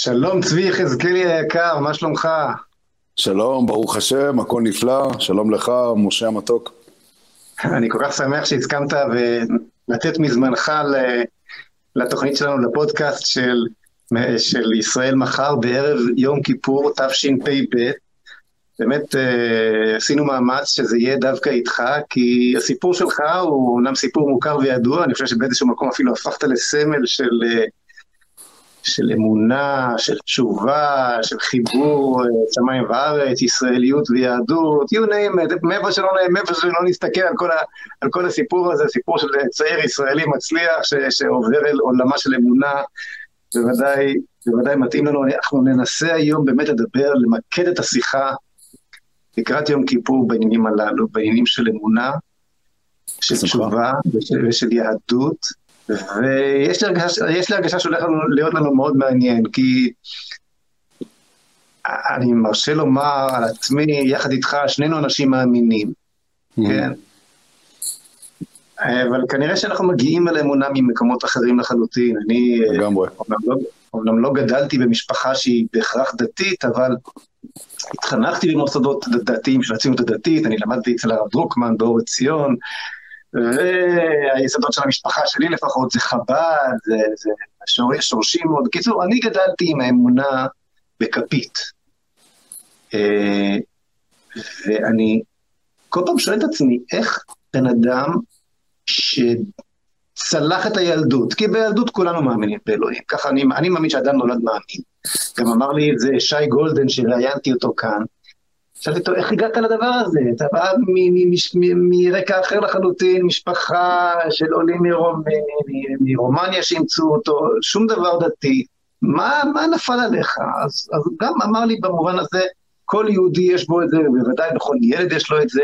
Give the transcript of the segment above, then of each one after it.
שלום צבי יחזקאלי היקר, מה שלומך? שלום, ברוך השם, הכל נפלא, שלום לך, משה המתוק. אני כל כך שמח שהסכמת לתת מזמנך לתוכנית שלנו, לפודקאסט של, של ישראל מחר בערב יום כיפור תשפ"ב. באמת אה, עשינו מאמץ שזה יהיה דווקא איתך, כי הסיפור שלך הוא אומנם סיפור מוכר וידוע, אני חושב שבאיזשהו מקום אפילו הפכת לסמל של... של אמונה, של תשובה, של חיבור אה, שמיים וארץ, ישראליות ויהדות, you name it, מאיפה שלא, מאיפה שלא נסתכל על כל, ה, על כל הסיפור הזה, סיפור של צעיר ישראלי מצליח ש, שעובר אל עולמה של אמונה, בוודאי, בוודאי מתאים לנו, אנחנו ננסה היום באמת לדבר, למקד את השיחה לקראת יום כיפור בעניינים הללו, בעניינים של אמונה, של תשובה ושל, ושל יהדות. ויש לי הרגשה, שהולך להיות לנו מאוד מעניין, כי אני מרשה לומר על עצמי, יחד איתך, שנינו אנשים מאמינים, mm-hmm. כן? אבל כנראה שאנחנו מגיעים אל אמונה ממקומות אחרים לחלוטין. אני לגמרי. אומנם לא גדלתי במשפחה שהיא בהכרח דתית, אבל התחנכתי במוסדות דתיים של הציונות הדתית, אני למדתי אצל הרב דרוקמן באור עציון, והיסודות של המשפחה שלי לפחות זה חב"ד, זה, זה שור, שורשים מאוד. בקיצור, אני גדלתי עם האמונה בכפית. אה, ואני כל פעם שואל את עצמי, איך בן אדם שצלח את הילדות, כי בילדות כולנו מאמינים באלוהים, ככה אני, אני מאמין שאדם נולד מאמין. גם אמר לי את זה שי גולדן, שראיינתי אותו כאן, שאלתי אותו, איך הגעת לדבר הזה? אתה בא מרקע אחר לחלוטין, משפחה של עולים מרומניה שאימצו אותו, שום דבר דתי. מה, מה נפל עליך? אז, אז גם אמר לי במובן הזה, כל יהודי יש בו את זה, ובוודאי לכל ילד יש לו את זה.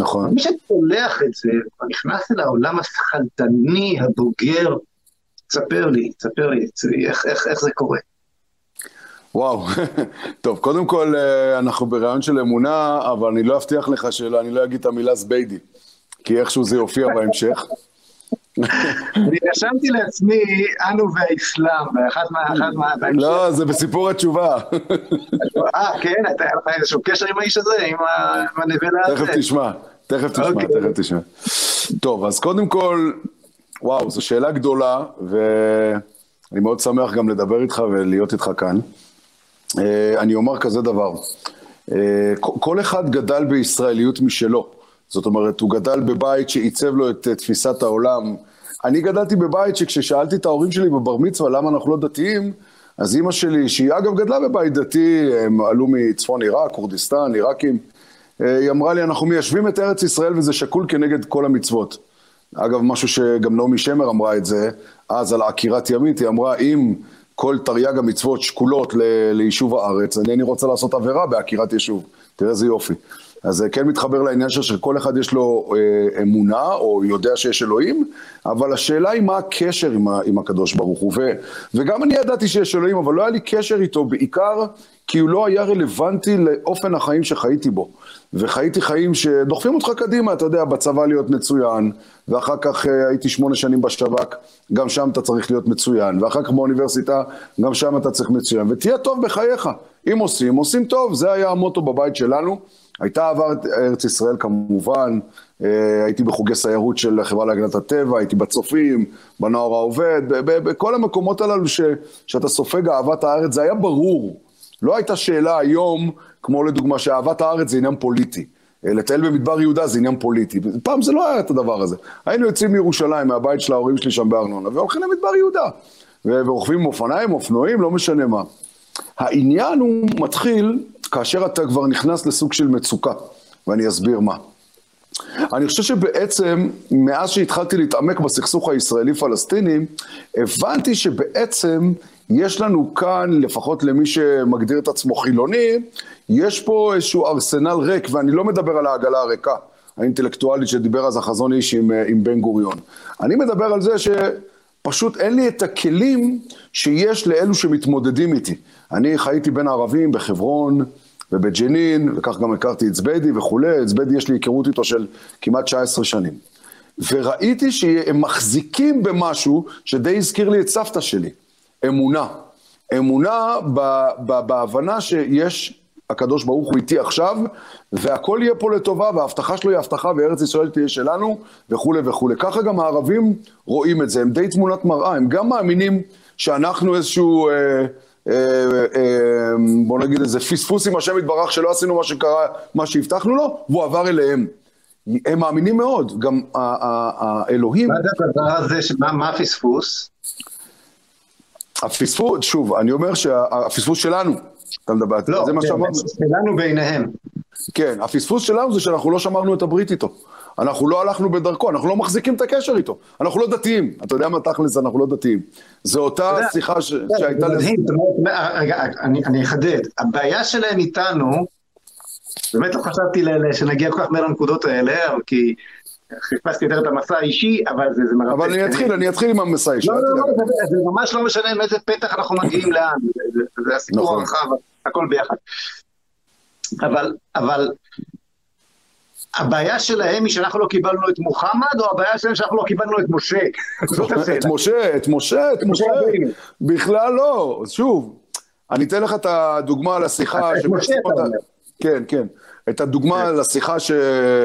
נכון. מי שצולח את זה, נכנס אל העולם השכלתני, הבוגר, תספר לי, תספר לי, איך, איך, איך זה קורה. וואו, טוב, קודם כל אה, אנחנו ברעיון של אמונה, אבל אני לא אבטיח לך שאני לא אגיד את המילה זביידי, כי איכשהו זה יופיע בהמשך. אני רשמתי לעצמי, אנו והאסלאם, באחת מה... לא, זה בסיפור התשובה. אה, כן? אתה היה איזשהו קשר עם האיש הזה, עם הנבלה הזה? תכף תשמע, תכף תשמע, אוקיי. תכף תשמע. טוב, אז קודם כל, וואו, זו שאלה גדולה, ואני מאוד שמח גם לדבר איתך ולהיות איתך כאן. אה, אני אומר כזה דבר, אה, כל אחד גדל בישראליות משלו, זאת אומרת, הוא גדל בבית שעיצב לו את תפיסת העולם. אני גדלתי בבית שכששאלתי את ההורים שלי בבר מצווה למה אנחנו לא דתיים, אז אימא שלי, שהיא אגב גדלה בבית דתי, הם עלו מצפון עיראק, כורדיסטן, עיראקים, אה, היא אמרה לי, אנחנו מיישבים את ארץ ישראל וזה שקול כנגד כל המצוות. אגב, משהו שגם נעמי שמר אמרה את זה, אז על עקירת ימית, היא אמרה, אם כל תרי"ג המצוות שקולות ליישוב הארץ, אינני רוצה לעשות עבירה בעקירת יישוב. תראה איזה יופי. אז זה כן מתחבר לעניין שכל אחד יש לו אה, אמונה, או יודע שיש אלוהים, אבל השאלה היא מה הקשר עם, ה, עם הקדוש ברוך הוא. וגם אני ידעתי שיש אלוהים, אבל לא היה לי קשר איתו, בעיקר כי הוא לא היה רלוונטי לאופן החיים שחייתי בו. וחייתי חיים שדוחפים אותך קדימה, אתה יודע, בצבא להיות מצוין, ואחר כך אה, הייתי שמונה שנים בשב"כ, גם שם אתה צריך להיות מצוין, ואחר כך באוניברסיטה, גם שם אתה צריך מצוין, ותהיה טוב בחייך. אם עושים, עושים טוב, זה היה המוטו בבית שלנו. הייתה עברת ארץ ישראל כמובן, אה, הייתי בחוגי סיירות של החברה להגנת הטבע, הייתי בצופים, בנוער העובד, בכל המקומות הללו ש, שאתה סופג אהבת הארץ, זה היה ברור. לא הייתה שאלה היום, כמו לדוגמה, שאהבת הארץ זה עניין פוליטי. אה, לטייל במדבר יהודה זה עניין פוליטי. פעם זה לא היה את הדבר הזה. היינו יוצאים מירושלים, מהבית של ההורים שלי שם בארנונה, והולכים למדבר יהודה. ורוכבים עם אופניים, אופנועים, לא משנה מה. העניין הוא מתחיל כאשר אתה כבר נכנס לסוג של מצוקה, ואני אסביר מה. אני חושב שבעצם, מאז שהתחלתי להתעמק בסכסוך הישראלי-פלסטיני, הבנתי שבעצם יש לנו כאן, לפחות למי שמגדיר את עצמו חילוני, יש פה איזשהו ארסנל ריק, ואני לא מדבר על העגלה הריקה, האינטלקטואלית שדיבר אז החזון איש עם, עם בן גוריון. אני מדבר על זה שפשוט אין לי את הכלים שיש לאלו שמתמודדים איתי. אני חייתי בין הערבים בחברון, ובג'נין, וכך גם הכרתי את זבדי וכולי, את זבדי יש לי היכרות איתו של כמעט 19 שנים. וראיתי שהם מחזיקים במשהו שדי הזכיר לי את סבתא שלי, אמונה. אמונה ב, ב, בהבנה שיש הקדוש ברוך הוא איתי עכשיו, והכל יהיה פה לטובה, וההבטחה שלו היא הבטחה, וארץ ישראל תהיה שלנו, וכולי וכולי. ככה גם הערבים רואים את זה, הם די תמונת מראה, הם גם מאמינים שאנחנו איזשהו, אה, בוא נגיד איזה פספוס עם השם יתברך, שלא עשינו מה שקרה, מה שהבטחנו לו, והוא עבר אליהם. הם מאמינים מאוד, גם האלוהים... מה זה הדבר הזה, מה הפספוס? הפספוס, שוב, אני אומר שהפספוס שלנו, אתה מדבר, לא, זה מה כן, שאמרנו. שלנו בעיניהם. כן, הפספוס שלנו זה שאנחנו לא שמרנו את הברית איתו. אנחנו לא הלכנו בדרכו, אנחנו לא מחזיקים את הקשר איתו. אנחנו לא דתיים. אתה יודע מה תכלס, אנחנו לא דתיים. זו אותה שיחה שהייתה לזה. רגע, אני אחדד. הבעיה שלהם איתנו, באמת לא חשבתי שנגיע כל כך מהר לנקודות האלה, כי חיפשתי יותר את המסע האישי, אבל זה, מרתק. אבל אני אתחיל, אני אתחיל עם המסע האישי. לא, לא, לא, זה ממש לא משנה עם איזה פתח אנחנו מגיעים לאן, זה הסיפור נכון. הרחב, הכל ביחד. אבל, אבל, הבעיה שלהם היא שאנחנו לא קיבלנו את מוחמד, או הבעיה שלהם שאנחנו לא קיבלנו את משה? את משה, את משה, את משה. בכלל לא. שוב, אני אתן לך את הדוגמה לשיחה. את משה אתה אומר. כן, כן. את הדוגמה כן. לשיחה ש...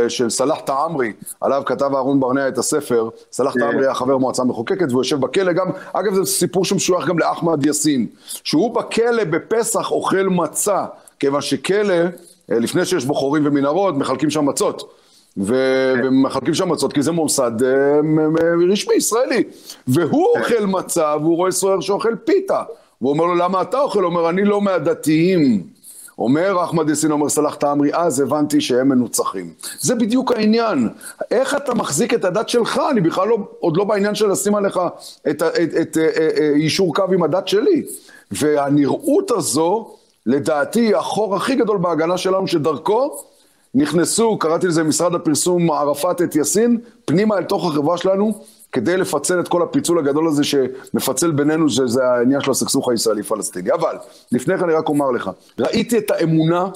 של סלאח תעמרי, עליו כתב אהרון ברנע את הספר, סלאח כן. תעמרי היה חבר מועצה מחוקקת והוא יושב בכלא גם, אגב זה סיפור שמשוייך גם לאחמד יאסין, שהוא בכלא בפסח אוכל מצה, כיוון שכלא, אה, לפני שיש בו חורים ומנהרות, מחלקים שם מצות. ו... כן. ומחלקים שם מצות כי זה מוסד אה, רשמי ישראלי. והוא כן. אוכל מצה והוא רואה סוהר שאוכל פיתה. והוא אומר לו, למה אתה אוכל? הוא אומר, אני לא מהדתיים. אומר אחמד יאסין, אומר סלאח תעמרי, אז הבנתי שהם מנוצחים. זה בדיוק העניין. איך אתה מחזיק את הדת שלך? אני בכלל לא, עוד לא בעניין של לשים עליך את, את, את, את אה, אה, יישור קו עם הדת שלי. והנראות הזו, לדעתי, החור הכי גדול בהגנה שלנו, שדרכו נכנסו, קראתי לזה משרד הפרסום ערפאת את יאסין, פנימה אל תוך החברה שלנו, כדי לפצל את כל הפיצול הגדול הזה שמפצל בינינו, שזה העניין של הסכסוך הישראלי-פלסטיני. אבל, לפני כן אני רק אומר לך, ראיתי את האמונה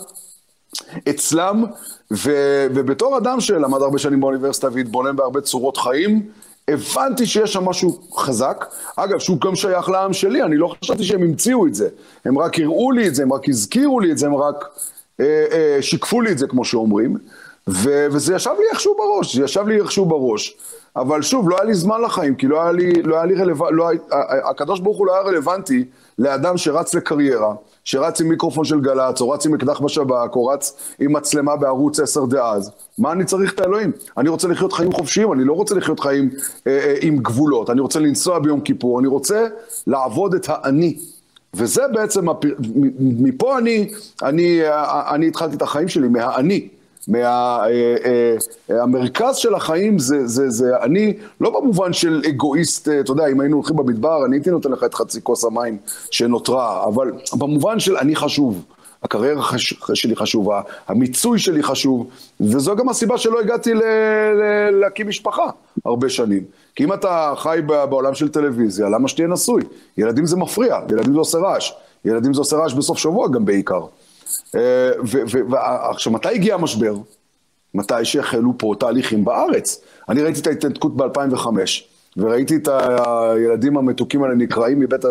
אצלם, ו, ובתור אדם שלמד הרבה שנים באוניברסיטה והתבונן בהרבה צורות חיים, הבנתי שיש שם משהו חזק. אגב, שהוא גם שייך לעם שלי, אני לא חשבתי שהם המציאו את זה. הם רק הראו לי את זה, הם רק הזכירו לי את זה, הם רק אה, אה, שיקפו לי את זה, כמו שאומרים. ו- וזה ישב לי איכשהו בראש, זה ישב לי איכשהו בראש. אבל שוב, לא היה לי זמן לחיים, כי לא היה לי, לא היה לי רלוונטי, לא הקדוש ברוך הוא לא היה רלוונטי לאדם שרץ לקריירה, שרץ עם מיקרופון של גל"צ, או רץ עם אקדח בשב"כ, או רץ עם מצלמה בערוץ 10 דאז. מה אני צריך את האלוהים? אני רוצה לחיות חיים חופשיים, אני לא רוצה לחיות חיים אה, אה, עם גבולות, אני רוצה לנסוע ביום כיפור, אני רוצה לעבוד את האני. וזה בעצם, הפ... מפה אני, אני, אה, אני התחלתי את החיים שלי, מהאני. מהמרכז אה, אה, של החיים זה, זה, זה אני, לא במובן של אגואיסט, אתה יודע, אם היינו הולכים במדבר, אני הייתי נותן לך את חצי כוס המים שנותרה, אבל במובן של אני חשוב. הקריירה חש... שלי חשובה, המיצוי שלי חשוב, וזו גם הסיבה שלא הגעתי ל... ל... להקים משפחה הרבה שנים. כי אם אתה חי בעולם של טלוויזיה, למה שתהיה נשוי? ילדים זה מפריע, ילדים זה עושה רעש. ילדים זה עושה רעש בסוף שבוע גם בעיקר. אה, ועכשיו, מתי הגיע המשבר? מתי שהחלו פה תהליכים בארץ. אני ראיתי את ההתנתקות ב-2005, וראיתי את הילדים המתוקים האלה נקראים מבית,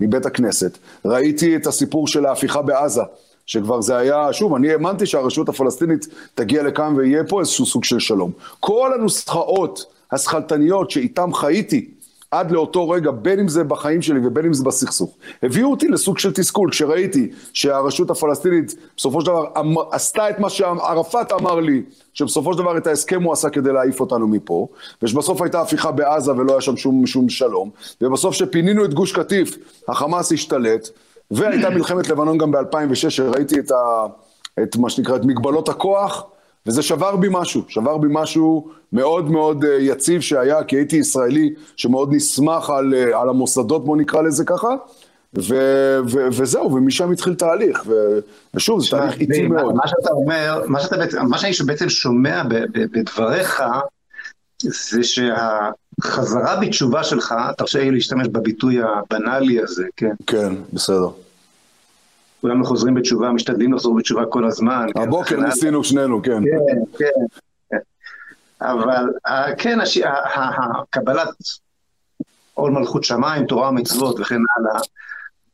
מבית הכנסת. ראיתי את הסיפור של ההפיכה בעזה, שכבר זה היה, שוב, אני האמנתי שהרשות הפלסטינית תגיע לכאן ויהיה פה איזשהו סוג של שלום. כל הנוסחאות השכלתניות שאיתן חייתי, עד לאותו רגע, בין אם זה בחיים שלי ובין אם זה בסכסוך. הביאו אותי לסוג של תסכול, כשראיתי שהרשות הפלסטינית בסופו של דבר אמ, עשתה את מה שערפאת אמר לי, שבסופו של דבר את ההסכם הוא עשה כדי להעיף אותנו מפה, ושבסוף הייתה הפיכה בעזה ולא היה שם שום, שום שלום, ובסוף שפינינו את גוש קטיף, החמאס השתלט, והייתה מלחמת לבנון גם ב-2006, שראיתי את, ה, את מה שנקרא, את מגבלות הכוח, וזה שבר בי משהו, שבר בי משהו מאוד מאוד אה, יציב שהיה, כי הייתי ישראלי שמאוד נסמך על, אה, על המוסדות, בוא נקרא לזה ככה, ו, ו, וזהו, ומשם התחיל תהליך, ו, ושוב, זה תהליך איטי מאוד. מה שאתה אומר, מה, שאתה בעצם, מה שאני בעצם שומע בדבריך, זה שהחזרה בתשובה שלך, תרשה לי להשתמש בביטוי הבנאלי הזה, כן? כן, בסדר. כולנו חוזרים בתשובה, משתדלים לחזור בתשובה כל הזמן. הבוקר כן, ניסינו שנינו, כן. כן, כן. אבל כן, הקבלת עול מלכות שמיים, תורה ומצוות וכן הלאה,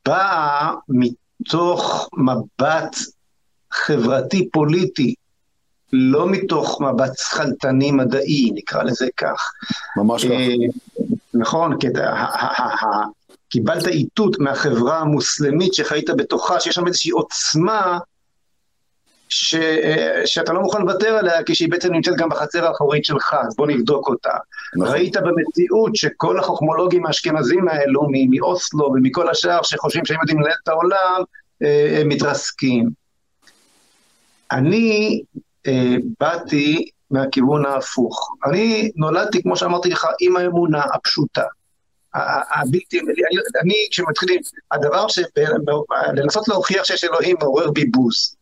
באה מתוך מבט חברתי-פוליטי, לא מתוך מבט שכלתני מדעי, נקרא לזה כך. ממש ככה. אה, נכון, כי קיבלת איתות מהחברה המוסלמית שחיית בתוכה, שיש שם איזושהי עוצמה ש, שאתה לא מוכן לוותר עליה כשהיא בעצם נמצאת גם בחצר האחורית שלך, אז בוא נבדוק אותה. נכון. ראית במציאות שכל החוכמולוגים האשכנזים האלו, מאוסלו ומכל השאר שחושבים שהם יודעים לנהל את העולם, אה, הם מתרסקים. אני אה, באתי מהכיוון ההפוך. אני נולדתי, כמו שאמרתי לך, עם האמונה הפשוטה. הבלתי, אני, אני כשמתחילים, הדבר ש... לנסות להוכיח שיש אלוהים מעורר בי בוז.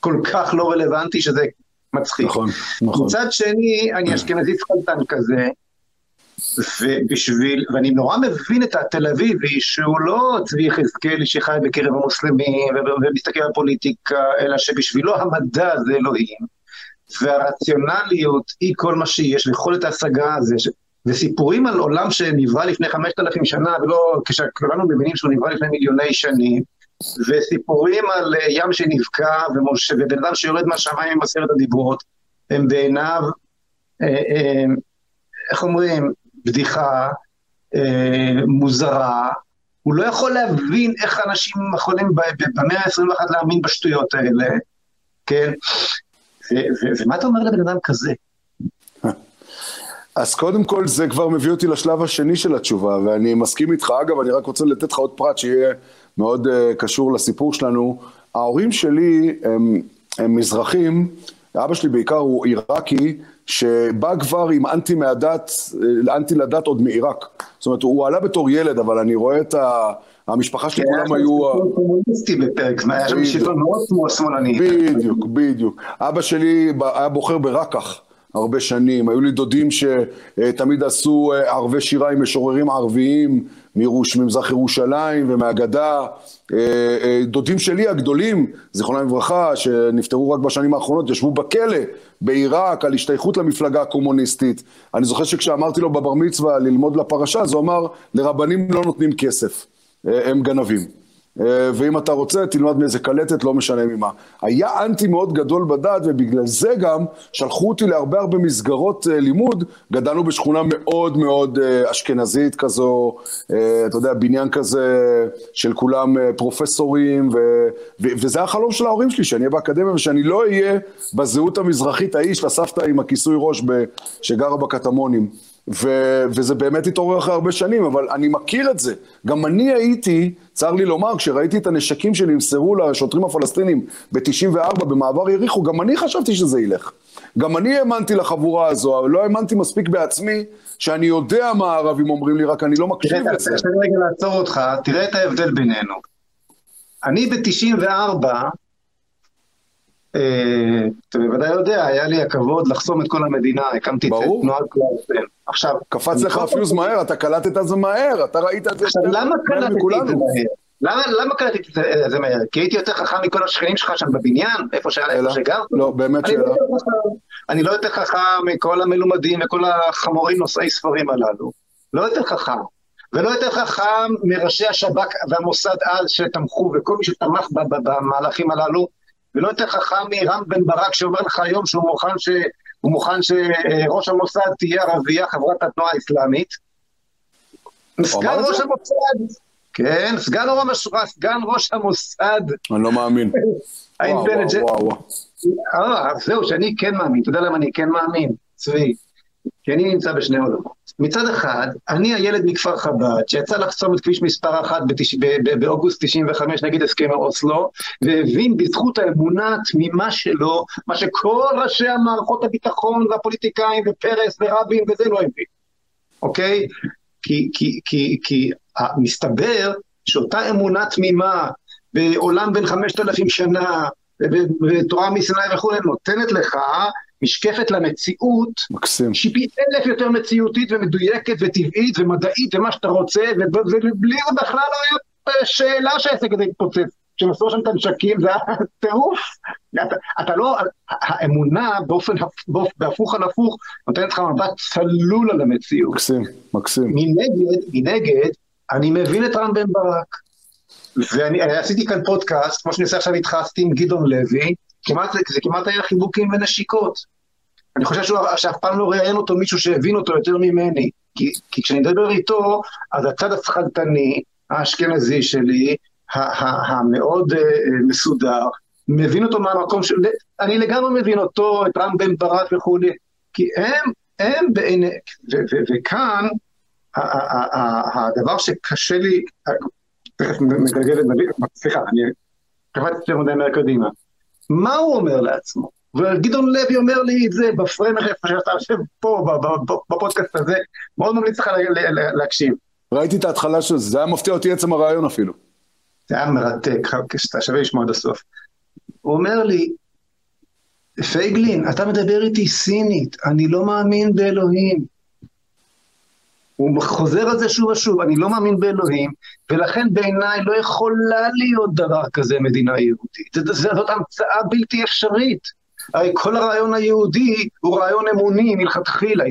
כל כך לא רלוונטי שזה מצחיק. נכון, נכון. מצד שני, אני אשכנזי פחלטן כזה, ובשביל, ואני נורא מבין את התל אביבי, שהוא לא צבי יחזקאלי שחי בקרב המוסלמים ומסתכל על פוליטיקה, אלא שבשבילו המדע זה אלוהים, והרציונליות היא כל מה שיש, ויכולת ההשגה הזה, ש... וסיפורים על עולם שנברא לפני חמשת אלפים שנה, ולא כשכולנו מבינים שהוא נברא לפני מיליוני שנים, וסיפורים על אה, ים שנבקע ובן אדם שיורד מהשמיים עם עשרת הדיברות, הם בעיניו, אה, אה, איך אומרים, בדיחה מוזרה, הוא לא יכול להבין איך אנשים יכולים במאה ה-21 להאמין בשטויות האלה, כן? ומה אתה אומר לבן אדם כזה? אז קודם כל זה כבר מביא אותי לשלב השני של התשובה, ואני מסכים איתך. אגב, אני רק רוצה לתת לך עוד פרט שיהיה מאוד uh, קשור לסיפור שלנו. ההורים שלי הם, הם מזרחים, אבא שלי בעיקר הוא עיראקי, שבא כבר עם אנטי מהדת, אה, אנטי לדת עוד מעיראק. זאת אומרת, הוא עלה בתור ילד, אבל אני רואה את ה... המשפחה שלי כולם היו... קומוניסטי בפרק זמן, היה שם שלטון מאוד שמאלני. בדיוק, בדיוק. אבא שלי היה בוחר ברקח. הרבה שנים, היו לי דודים שתמיד עשו אה, ערבי שירה עם משוררים ערביים מירוש, ממזרח ירושלים ומהגדה. אה, אה, דודים שלי הגדולים, זיכרונם לברכה, שנפטרו רק בשנים האחרונות, ישבו בכלא בעיראק על השתייכות למפלגה הקומוניסטית. אני זוכר שכשאמרתי לו בבר מצווה ללמוד לפרשה, אז הוא אמר, לרבנים לא נותנים כסף, הם גנבים. אה, ואם אתה רוצה, תלמד מאיזה קלטת, לא משנה ממה. היה אנטי מאוד גדול בדת, ובגלל זה גם שלחו אותי להרבה הרבה מסגרות אה, לימוד. גדלנו בשכונה מאוד מאוד אה, אשכנזית כזו, אתה יודע, בניין כזה של כולם פרופסורים, ו... ו... וזה החלום של ההורים שלי, שאני אהיה באקדמיה ושאני לא אהיה בזהות המזרחית ההיא של הסבתא עם הכיסוי ראש ב... שגרה בקטמונים. ו- וזה באמת התעורר אחרי הרבה שנים, אבל אני מכיר את זה. גם אני הייתי, צר לי לומר, כשראיתי את הנשקים שנמסרו לשוטרים הפלסטינים ב-94 במעבר יריחו, גם אני חשבתי שזה ילך. גם אני האמנתי לחבורה הזו, אבל לא האמנתי מספיק בעצמי, שאני יודע מה הערבים אומרים לי, רק אני לא מקשיב לזה. תראה, תראה רגע לעצור אותך, תראה את ההבדל בינינו. אני ב-94, אה, אתה בוודאי יודע, היה לי הכבוד לחסום את כל המדינה, הקמתי את תנועת קלאסן. עכשיו... קפץ לך הפיוז מהר, אתה קלטת את זה מהר, אתה ראית את זה עכשיו, למה קלטתי את זה מהר? למה, למה קלטתי את זה מהר? כי הייתי יותר חכם מכל השכנים שלך שם בבניין, איפה שגרת? לא, באמת שאלה. לא אני לא יותר חכם מכל המלומדים וכל החמורים נושאי ספרים הללו. לא יותר חכם. ולא יותר חכם מראשי השב"כ והמוסד אז שתמכו, וכל מי שתמך במהלכים הללו, ולא יותר חכם מרם בן ברק שאומר לך היום שהוא מוכן, ש... מוכן שראש המוסד תהיה ערבייה חברת התנועה האסלאמית. סגן ראש המוסד, כן, סגן ראש המוסד. אני לא מאמין. האינטליג'נט. אה, זהו, שאני כן מאמין. אתה יודע למה אני כן מאמין, צבי? כי אני נמצא בשני עולמות. מצד אחד, אני הילד מכפר חב"ד, שיצא לחסום את כביש מספר אחת באוגוסט 95 נגד הסכם אוסלו, והבין בזכות האמונה התמימה שלו, מה שכל ראשי המערכות הביטחון והפוליטיקאים ופרס ורבין וזה לא הבין, אוקיי? כי, כי, כי, כי מסתבר שאותה אמונה תמימה בעולם בן חמשת אלפים שנה, ותורה מסיני וכולי, נותנת לך משקפת למציאות, מקסים. שהיא פי אלף יותר מציאותית ומדויקת וטבעית ומדעית ומה שאתה רוצה, ובלי זה בכלל לא היה שאלה שהעסק הזה יתפוצץ. כשמסרו שם את הנשקים זה היה טירוף. אתה, אתה לא, האמונה באופן, בהפוך על הפוך נותנת לך מבט צלול על המציאות. מקסים, מקסים. מנגד, מנגד, אני מבין את רם בן ברק. ואני עשיתי כאן פודקאסט, כמו שאני עושה עכשיו איתך, עשיתי עם גדעון לוי, כמעט, זה כמעט היה חיבוקים ונשיקות. אני חושב שהוא, שאף פעם לא ראיין אותו מישהו שהבין אותו יותר ממני. כי, כי כשאני מדבר איתו, אז הצד השכלתני, האשכנזי שלי, המאוד uh, מסודר, מבין אותו מהמקום של... אני לגמרי מבין אותו, את רם בן ברק וכולי, כי הם, הם בעיני... וכאן, הדבר שקשה לי, תכף מגלגל את סליחה, אני יותר מדי מהר קדימה. מה הוא אומר לעצמו? וגדעון לוי אומר לי את זה בפרמר איפה שאתה יושב פה בפודקאסט הזה, מאוד ממליץ לך להקשיב. ראיתי את ההתחלה של זה, זה היה מפתיע אותי עצם הרעיון אפילו. זה היה מרתק, כשאתה שווה לשמוע עד הסוף. הוא אומר לי, פייגלין, אתה מדבר איתי סינית, אני לא מאמין באלוהים. הוא חוזר על זה שוב ושוב, אני לא מאמין באלוהים, ולכן בעיניי לא יכולה להיות דבר כזה מדינה יהודית. זאת המצאה בלתי אפשרית. הרי כל הרעיון היהודי הוא רעיון אמוני מלכתחילה,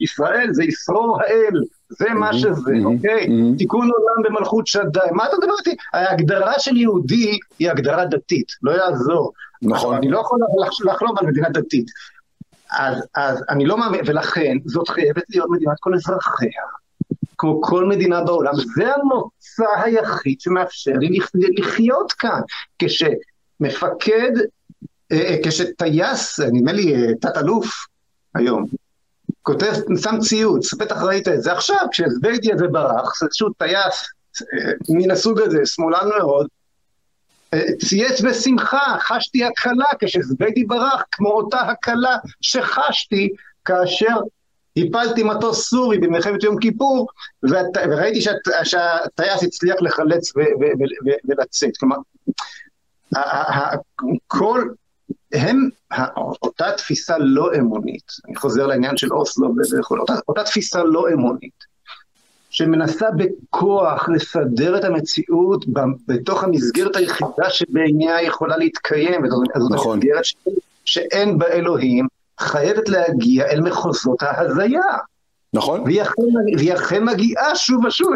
ישראל זה ישרור האל, זה מה שזה, אוקיי? תיקון עולם במלכות שדי, מה אתה מדבר איתי? ההגדרה של יהודי היא הגדרה דתית, לא יעזור. נכון. אני לא יכול לחלום על מדינה דתית. אז, אז אני לא מאמין, ולכן זאת חייבת להיות מדינת כל אזרחיה, כמו כל מדינה בעולם. זה המוצא היחיד שמאפשר לי לחיות כאן. כשמפקד, אה, אה, כשטייס, נדמה לי אה, תת-אלוף היום, כותב, שם ציוץ, בטח ראית את זה עכשיו, כשזביידיה וברח, זה איזשהו טייס מן הסוג הזה, שמאלן מאוד, צייץ בשמחה, חשתי הקלה כשזביידי ברח, כמו אותה הקלה שחשתי כאשר הפלתי מטוס סורי במלחמת יום כיפור, וראיתי שהטייס הצליח לחלץ ולצאת. כלומר, כל, הם, אותה תפיסה לא אמונית, אני חוזר לעניין של אוסלו וכו', אותה, אותה תפיסה לא אמונית, שמנסה בכוח לסדר את המציאות בתוך המסגרת היחידה שבעיניה יכולה להתקיים, וזאת נכון. המסגרת ש... שאין בה אלוהים, חייבת להגיע אל מחוזות ההזיה. נכון. והיא אכן מגיעה שוב ושוב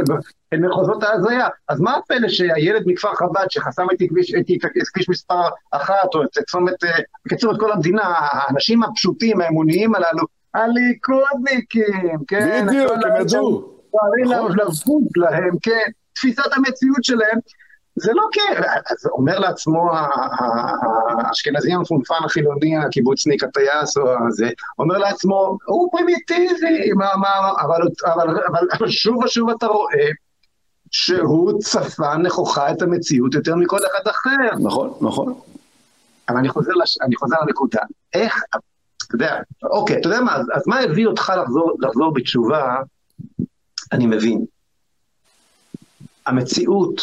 אל מחוזות ההזיה. אז מה הפלא שהילד מכפר חב"ד שחסם את כביש, את כביש מספר אחת, או את צומת, אה, בקיצור את כל המדינה, האנשים הפשוטים, האמוניים הללו, הליכודניקים, כן? בדיוק, הם ידעו. נכון. לבוז להם, כן, תפיסת המציאות שלהם, זה לא כן, אז אומר לעצמו האשכנזי המפונפן החילוני, הקיבוצניק, הטייס אומר לעצמו, הוא פרימיטיבי, מה, מה, אבל, אבל, אבל, אבל שוב ושוב אתה רואה שהוא צפה נכוחה את המציאות יותר מכל אחד אחר. נכון, נכון. אבל אני חוזר, לש... אני חוזר לנקודה, איך, אתה יודע, אוקיי, אתה יודע מה, אז, אז מה הביא אותך לחזור, לחזור בתשובה אני מבין. המציאות,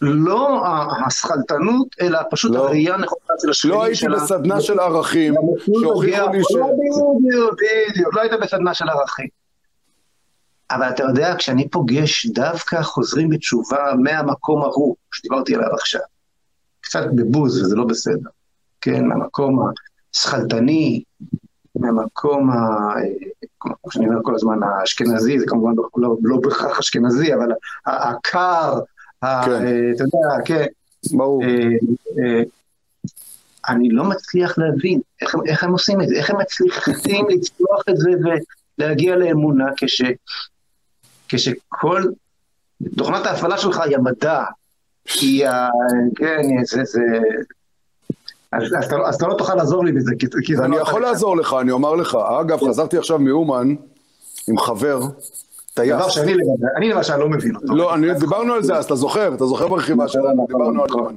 לא השכלתנות, אלא פשוט לא. הראייה הנכונה של השכנים לא הייתי בסדנה של ערכים, שהוכיחו לי ש... בדיוק, בדיוק, לא היית בסדנה של ערכים. אבל אתה יודע, כשאני פוגש דווקא חוזרים בתשובה מהמקום ההוא, שדיברתי עליו עכשיו, קצת בבוז, וזה לא בסדר, כן, מהמקום השכלתני, מהמקום, ה... כמו שאני אומר כל הזמן, האשכנזי, זה כמובן לא, לא, לא בהכרח אשכנזי, אבל הקר, כן. אתה יודע, כן. ברור. אה, אה, אני לא מצליח להבין איך, איך הם עושים את זה, איך הם מצליחים לצלוח את זה ולהגיע לאמונה כש, כשכל, תוכנת ההפעלה שלך היא המדע, היא ה... כן, זה, זה, אז, אז, אתה, לא תוכל לעזור לי בזה, כי, זה אני לא יכול לעזור לך, אני אומר לך. אגב, חזרתי עכשיו מאומן עם חבר, טייס. דבר שאני אני למשל לא מבין אותו. לא, אני, דיברנו על זה, אז אתה זוכר, אתה זוכר ברכיבה שלנו, דיברנו על אומן.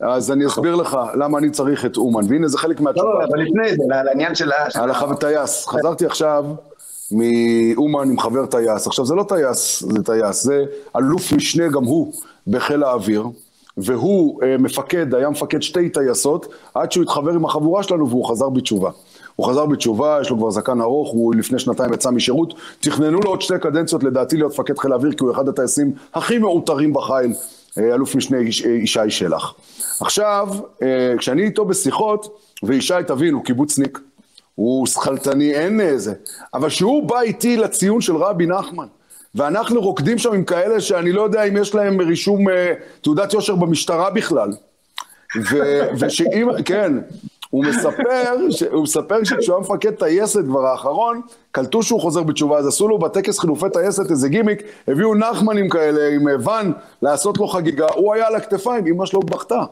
אז אני אסביר לך למה אני צריך את אומן, והנה זה חלק מהתשובה. לא, אבל לפני זה, לעניין של ה... על החבר טייס. חזרתי עכשיו מאומן עם חבר טייס. עכשיו, זה לא טייס, זה טייס, זה אלוף משנה גם הוא בחיל האוויר. והוא אה, מפקד, היה מפקד שתי טייסות, עד שהוא התחבר עם החבורה שלנו והוא חזר בתשובה. הוא חזר בתשובה, יש לו כבר זקן ארוך, הוא לפני שנתיים יצא משירות. תכננו לו עוד שתי קדנציות לדעתי להיות מפקד חיל האוויר, כי הוא אחד הטייסים הכי מעוטרים בחיל, אה, אלוף משנה אה, ישי שלח. עכשיו, כשאני איתו בשיחות, וישי, תבין, הוא קיבוצניק, הוא שכלתני, אין איזה, אבל כשהוא בא איתי לציון של רבי נחמן, ואנחנו רוקדים שם עם כאלה שאני לא יודע אם יש להם רישום אה, תעודת יושר במשטרה בכלל. ושאם, כן, הוא מספר, הוא מספר שכשהוא היה מפקד טייסת כבר האחרון, קלטו שהוא חוזר בתשובה, אז עשו לו בטקס חילופי טייסת איזה גימיק, הביאו נחמנים כאלה עם ואן לעשות לו חגיגה, הוא היה על הכתפיים, אמא שלו בכתה.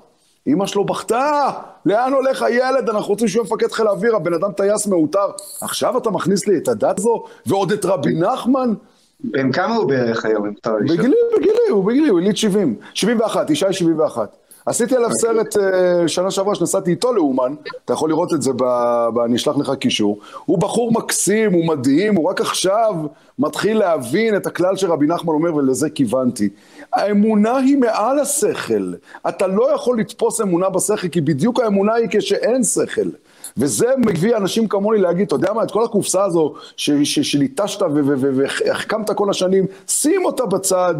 אמא שלו בכתה, לאן הולך הילד? אנחנו רוצים שהוא יהיה מפקד חיל האוויר, הבן אדם טייס מעוטר. עכשיו אתה מכניס לי את הדת הזו, ועוד את רבי נחמן? בן כמה הוא בערך היום, אם אתה לשאול? בגילי, בגילי, הוא בגילי, הוא יליד 70. 71, ישי 71. עשיתי עליו סרט uh, שנה שעברה שנסעתי איתו לאומן, אתה יכול לראות את זה, ב, ב, אני אשלח לך קישור. הוא בחור מקסים, הוא מדהים, הוא רק עכשיו מתחיל להבין את הכלל שרבי נחמן אומר, ולזה כיוונתי. האמונה היא מעל השכל. אתה לא יכול לתפוס אמונה בשכל, כי בדיוק האמונה היא כשאין שכל. וזה מביא אנשים כמוני להגיד, אתה יודע מה, את כל הקופסה הזו שליטשת והחכמת כל השנים, שים אותה בצד.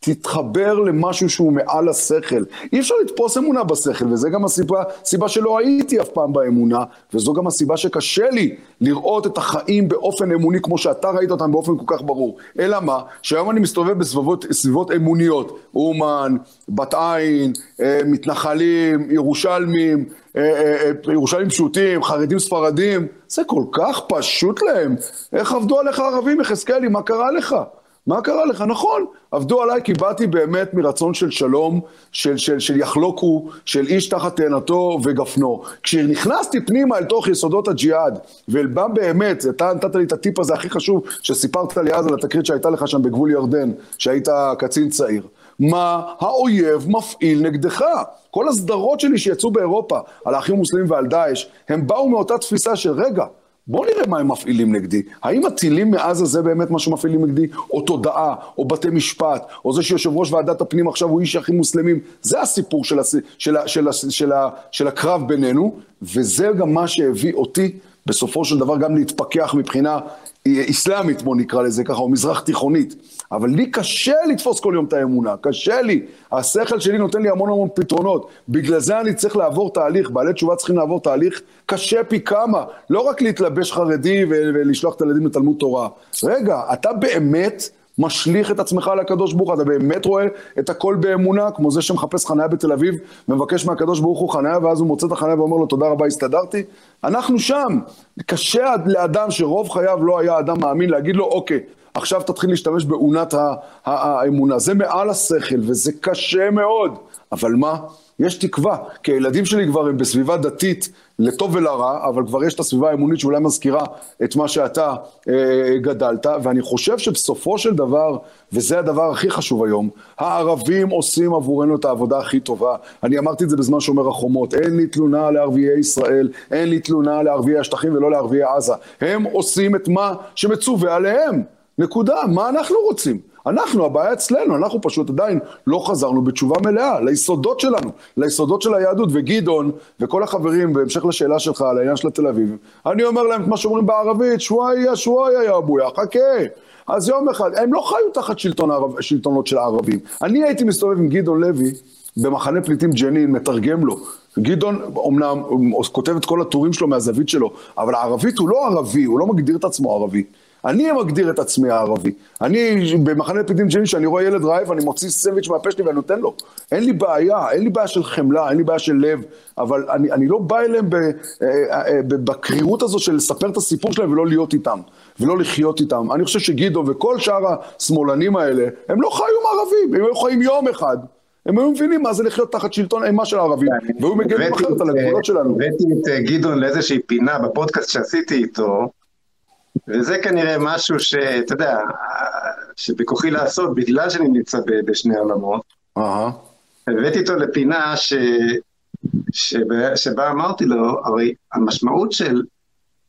תתחבר למשהו שהוא מעל השכל. אי אפשר לתפוס אמונה בשכל, וזה גם הסיבה, הסיבה שלא הייתי אף פעם באמונה, וזו גם הסיבה שקשה לי לראות את החיים באופן אמוני כמו שאתה ראית אותם באופן כל כך ברור. אלא מה? שהיום אני מסתובב בסביבות אמוניות, אומן, בת עין, אה, מתנחלים, ירושלמים, ירושלים פשוטים, חרדים ספרדים, זה כל כך פשוט להם. איך עבדו עליך ערבים, יחזקאלי, מה קרה לך? מה קרה לך? נכון, עבדו עליי כי באתי באמת מרצון של שלום, של, של, של יחלוקו, של איש תחת תאנתו וגפנו. כשנכנסתי פנימה אל תוך יסודות הג'יהאד, ומה באמת, אתה נתת לי את הטיפ הזה הכי חשוב שסיפרת לי אז על התקרית שהייתה לך שם בגבול ירדן, שהיית קצין צעיר. מה האויב מפעיל נגדך? כל הסדרות שלי שיצאו באירופה על האחים המוסלמים ועל דאעש, הם באו מאותה תפיסה של רגע, בואו נראה מה הם מפעילים נגדי. האם הטילים מעזה זה באמת מה שמפעילים נגדי? או תודעה, או בתי משפט, או זה שיושב ראש ועדת הפנים עכשיו הוא איש אחים מוסלמים? זה הסיפור של, הס... של, ה... של, ה... של, ה... של הקרב בינינו, וזה גם מה שהביא אותי בסופו של דבר גם להתפכח מבחינה איסלאמית, בוא נקרא לזה ככה, או מזרח תיכונית. אבל לי קשה לתפוס כל יום את האמונה, קשה לי. השכל שלי נותן לי המון המון פתרונות. בגלל זה אני צריך לעבור תהליך, בעלי תשובה צריכים לעבור תהליך קשה פי כמה. לא רק להתלבש חרדי ולשלוח את הילדים לתלמוד תורה. רגע, אתה באמת... משליך את עצמך לקדוש ברוך הוא, אתה באמת רואה את הכל באמונה, כמו זה שמחפש חניה בתל אביב, ומבקש מהקדוש ברוך הוא חניה, ואז הוא מוצא את החניה ואומר לו, תודה רבה, הסתדרתי. אנחנו שם. קשה לאדם שרוב חייו לא היה אדם מאמין, להגיד לו, אוקיי, עכשיו תתחיל להשתמש באונת האמונה. זה מעל השכל, וזה קשה מאוד. אבל מה? יש תקווה, כי הילדים שלי כבר הם בסביבה דתית לטוב ולרע, אבל כבר יש את הסביבה האמונית שאולי מזכירה את מה שאתה אה, גדלת, ואני חושב שבסופו של דבר, וזה הדבר הכי חשוב היום, הערבים עושים עבורנו את העבודה הכי טובה. אני אמרתי את זה בזמן שומר החומות, אין לי תלונה לערביי ישראל, אין לי תלונה לערביי השטחים ולא לערביי עזה. הם עושים את מה שמצווה עליהם. נקודה. מה אנחנו רוצים? אנחנו, הבעיה אצלנו, אנחנו פשוט עדיין לא חזרנו בתשובה מלאה ליסודות שלנו, ליסודות של היהדות. וגדעון וכל החברים, בהמשך לשאלה שלך על העניין של התל אביב, אני אומר להם את מה שאומרים בערבית, שוואיה, שוואיה, יא אבויה, חכה. אז יום אחד, הם לא חיו תחת שלטון הערב, שלטונות של הערבים. אני הייתי מסתובב עם גדעון לוי במחנה פליטים ג'נין, מתרגם לו. גדעון אמנם כותב את כל הטורים שלו מהזווית שלו, אבל הערבית הוא לא ערבי, הוא לא מגדיר את עצמו ערבי. אני מגדיר את עצמי הערבי. אני, במחנה פליטים ג'נין, כשאני רואה ילד רעב, אני מוציא סנדוויץ' מהפה שלי ואני נותן לו. אין לי בעיה, אין לי בעיה של חמלה, אין לי בעיה של לב, אבל אני, אני לא בא אליהם אה, אה, אה, בקרירות הזו של לספר את הסיפור שלהם ולא להיות איתם, ולא לחיות איתם. אני חושב שגדעון וכל שאר השמאלנים האלה, הם לא חיו עם ערבים, הם היו חיים יום אחד. הם היו מבינים מה זה לחיות תחת שלטון אימה של הערבים, והיו מגנים אחרת על הגבולות שלנו. הבאתי את גדעון לאיזושהי פינה בפודקאסט שעשיתי איתו, וזה כנראה משהו שאתה יודע, שבכוחי לעשות, בגלל שאני נמצא בשני עולמות. הבאתי אותו לפינה ש... שבה, שבה אמרתי לו, הרי המשמעות של,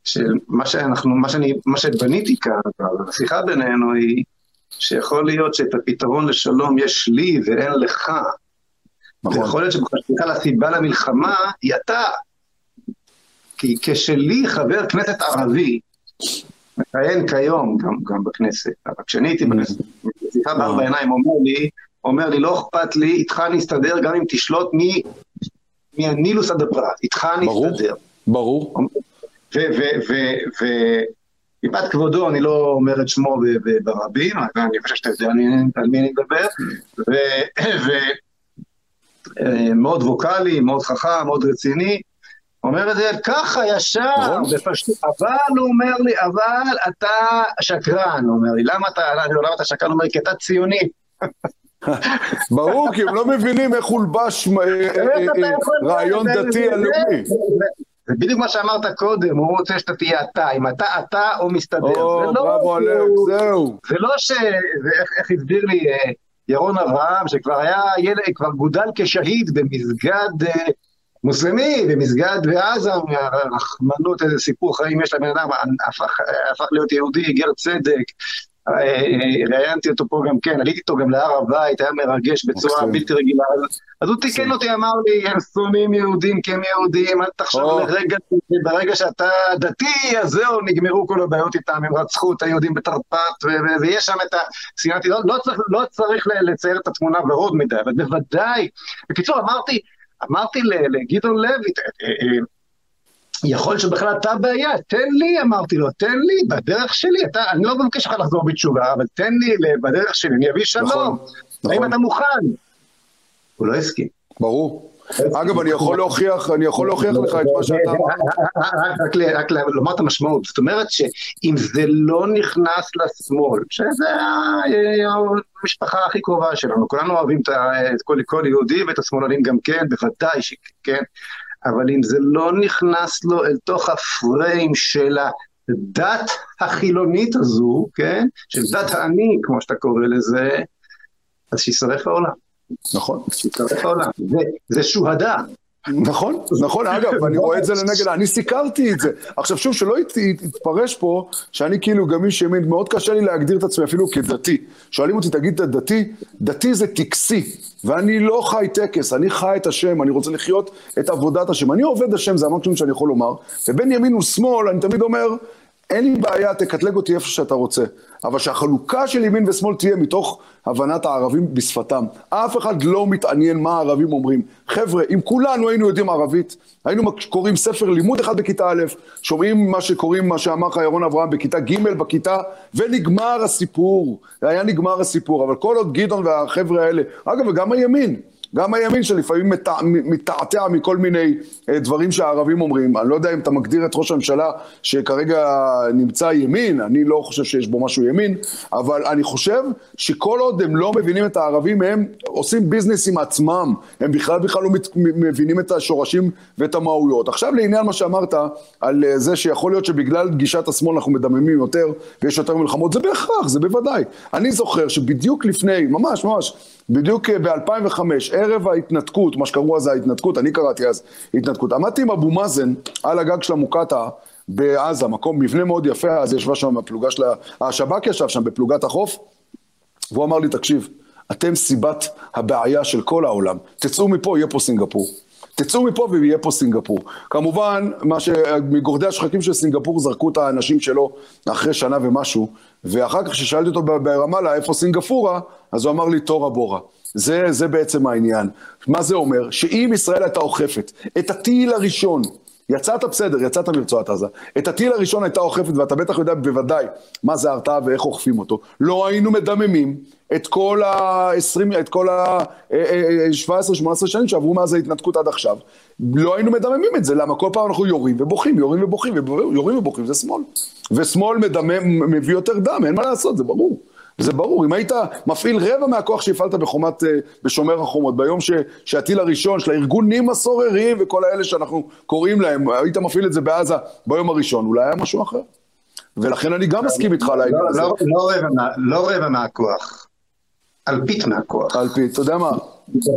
של מה שאנחנו, מה שאני, מה שבניתי כאן, השיחה בינינו היא שיכול להיות שאת הפתרון לשלום יש לי ואין לך. נכון. ויכול להיות שבכלל הסיבה למלחמה היא אתה. כי כשלי חבר כנסת ערבי, מכהן כיום גם, גם בכנסת, אבל כשאני הייתי בכנסת, שיחה בארבע עיניים אומר לי, אומר לי, לא אכפת לי, איתך אני אסתדר גם אם תשלוט מהנילוס עד הפרט, איתך אני אסתדר. ברור. מפאת כבודו אני לא אומר את שמו ברבים, אני חושב שאתה יודע על מי אני מדבר, ומאוד ווקאלי, מאוד חכם, מאוד רציני, אומר את זה ככה, ישר, נכון. בפשטות, אבל הוא אומר לי, אבל אתה שקרן, הוא אומר לי, למה אתה, למה אתה שקרן? הוא אומר לי, כי אתה ציוני. ברור, כי הם לא מבינים איך הולבש אה, אה, אה, רעיון דתי הלאומי. זה בדיוק מה שאמרת קודם, הוא רוצה שאתה תהיה אתה, אם אתה אתה או מסתדר. או, לא בראבו עליהם, זהו. זה לא ש... איך הסביר לי ירון אברהם, שכבר היה ילד, כבר גודל כשהיד במסגד מוסלמי, במסגד בעזה, רחמנות, איזה סיפור חיים יש לבן אדם, הפך, הפך להיות יהודי, גר צדק, אה, אה, ראיינתי אותו פה גם כן, עליתי איתו גם להר הבית, היה מרגש בצורה בלתי רגילה. אז הוא תיקן אותי, אמר לי, הם שונאים יהודים כי הם יהודים, אל תחשוב לרגע, ברגע שאתה דתי, אז זהו, נגמרו כל הבעיות איתם, הם רצחו את היהודים בתרפ"ט, ויש שם את השנאתי, לא, לא, לא צריך לצייר את התמונה ורוד מדי, אבל בוודאי. בקיצור, אמרתי, אמרתי לגדעון לוי, יכול שבכלל אתה הבעיה, תן לי, אמרתי לו, תן לי, בדרך שלי, אתה, אני לא מבקש לך לחזור בתשובה, אבל תן לי בדרך שלי, אני אביא שלום. נכון, נכון. האם אתה מוכן? הוא לא הסכים. ברור. אגב, אני יכול להוכיח, אני יכול להוכיח לך את מה שאתה... רק לומר את המשמעות, זאת אומרת שאם זה לא נכנס לשמאל, שזה המשפחה הכי קרובה שלנו, כולנו אוהבים את כל יהודי ואת השמאלנים גם כן, בוודאי שכן, אבל אם זה לא נכנס לו אל תוך הפריים של הדת החילונית הזו, כן, של דת האני, כמו שאתה קורא לזה, אז שישרף העולם. נכון. זה שוהדה. נכון, נכון, אגב, אני רואה את זה לנגד, אני סיקרתי את זה. עכשיו שוב, שלא יתפרש פה שאני כאילו גם איש ימין, מאוד קשה לי להגדיר את עצמי אפילו כדתי. שואלים אותי, תגיד, אתה דתי? דתי זה טקסי, ואני לא חי טקס, אני חי את השם, אני רוצה לחיות את עבודת השם. אני עובד השם, זה המקסימום שאני יכול לומר, ובין ימין ושמאל, אני תמיד אומר, אין לי בעיה, תקטלג אותי איפה שאתה רוצה. אבל שהחלוקה של ימין ושמאל תהיה מתוך הבנת הערבים בשפתם. אף אחד לא מתעניין מה הערבים אומרים. חבר'ה, אם כולנו היינו יודעים ערבית, היינו קוראים ספר לימוד אחד בכיתה א', שומעים מה שקוראים, מה שאמר לך ירון אברהם בכיתה ג' בכיתה, ונגמר הסיפור. היה נגמר הסיפור. אבל כל עוד גדעון והחבר'ה האלה, אגב, וגם הימין, גם הימין שלפעמים מתעתע מכל מיני אה, דברים שהערבים אומרים. אני לא יודע אם אתה מגדיר את ראש הממשלה שכרגע נמצא ימין, אני לא חושב שיש בו משהו ימין, אבל אני חושב שכל עוד הם לא מבינים את הערבים, הם עושים ביזנס עם עצמם. הם בכלל בכלל לא מבינים את השורשים ואת המהויות. עכשיו לעניין מה שאמרת על אה, זה שיכול להיות שבגלל גישת השמאל אנחנו מדממים יותר ויש יותר מלחמות, זה בהכרח, זה בוודאי. אני זוכר שבדיוק לפני, ממש ממש, בדיוק אה, ב-2005, ערב ההתנתקות, מה שקראו אז ההתנתקות, אני קראתי אז התנתקות, עמדתי עם אבו מאזן על הגג של המוקטעה בעזה, מקום, מבנה מאוד יפה, אז ישבה שם הפלוגה של השב"כ ישב שם בפלוגת החוף, והוא אמר לי, תקשיב, אתם סיבת הבעיה של כל העולם, תצאו מפה, יהיה פה סינגפור. תצאו מפה ויהיה פה סינגפור. כמובן, מה ש... מגורדי השחקים של סינגפור זרקו את האנשים שלו אחרי שנה ומשהו, ואחר כך כששאלתי אותו ברמאללה איפה סינגפורה, אז הוא אמר לי תורה בורה. זה, זה בעצם העניין. מה זה אומר? שאם ישראל הייתה אוכפת את הטיל הראשון, יצאת בסדר, יצאת מרצועת עזה, את הטיל הראשון הייתה אוכפת, ואתה בטח יודע בוודאי מה זה הרתעה ואיך אוכפים אותו, לא היינו מדממים את כל ה-20, את כל ה-17-18 שנים שעברו מאז ההתנתקות עד עכשיו. לא היינו מדממים את זה, למה כל פעם אנחנו יורים ובוכים, יורים ובוכים, יורים ובוכים, זה שמאל. ושמאל מדמם, מביא יותר דם, אין מה לעשות, זה ברור. זה ברור, אם היית מפעיל רבע מהכוח שהפעלת בחומת, אה, בשומר החומות, ביום ש, שהטיל הראשון של הארגונים הסוררים וכל האלה שאנחנו קוראים להם, היית מפעיל את זה בעזה ביום הראשון, אולי היה משהו אחר. ולכן אני גם מסכים איתך על העניין לא, הזה. לא, לא, רבע, לא רבע מהכוח, אלפית מהכוח. אלפית, אתה יודע מה? זה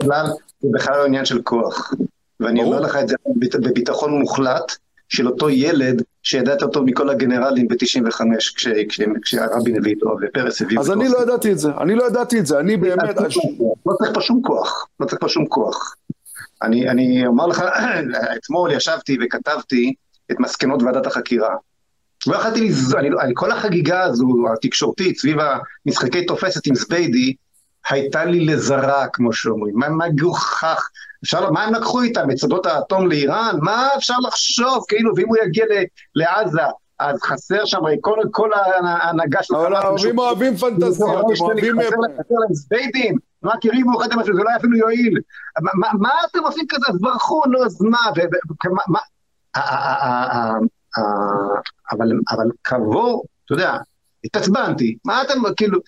בכלל לא עניין של כוח. ואני אומר לך את זה בביטחון מוחלט, של אותו ילד שידעת אותו מכל הגנרלים ב-95, כשהרבין הביא אותו ופרס הביא אותו. אז אני לא ידעתי את זה, אני לא ידעתי את זה, אני באמת... לא צריך פה שום כוח, לא צריך פה שום כוח. אני, אני אומר לך, אתמול ישבתי וכתבתי את מסקנות ועדת החקירה. לא יכולתי לז... אני, כל החגיגה הזו, התקשורתית, סביב המשחקי תופסת עם זביידי, הייתה לי לזרה, כמו שאומרים. מה מגוחך. אפשר, מה הם לקחו איתם? את שדות האטום לאיראן? מה אפשר לחשוב? כאילו, ואם הוא יגיע לעזה, אז חסר שם, הרי כל, כל ההנהגה של חמאס... הערבים אוהבים פנטזיות, הם אוהבים... חסר להם זביידים, רק יריבו אחד עם השני, זה לא היה אפילו יועיל. מה אתם עושים כזה? אז ברחו, נו, אז מה? אבל כעבור, אתה יודע, התעצבנתי, מה אתם, כאילו...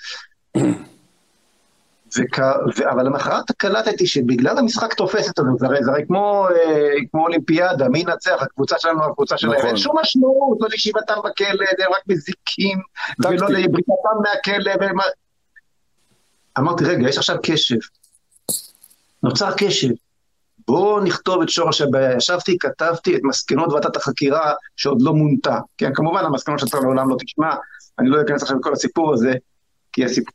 וכ... ו... אבל למחרת קלטתי שבגלל המשחק תופסת הזאת, זה הרי, זה הרי כמו, אה, כמו אולימפיאדה, מי ינצח, הקבוצה שלנו, הקבוצה שלהם, נכון. אין שום משמעות, לא לישיבתם בכלא, הם רק מזיקים, ולא לבריטתם מהכלא, ומה... אמרתי, רגע, יש עכשיו קשב. נוצר קשב. בואו נכתוב את שורש הבעיה. ישבתי, כתבתי את מסקנות ועדת החקירה שעוד לא מונתה. כן, כמובן, המסקנות שאתה לעולם לא תשמע, אני לא אכנס עכשיו לכל הסיפור הזה,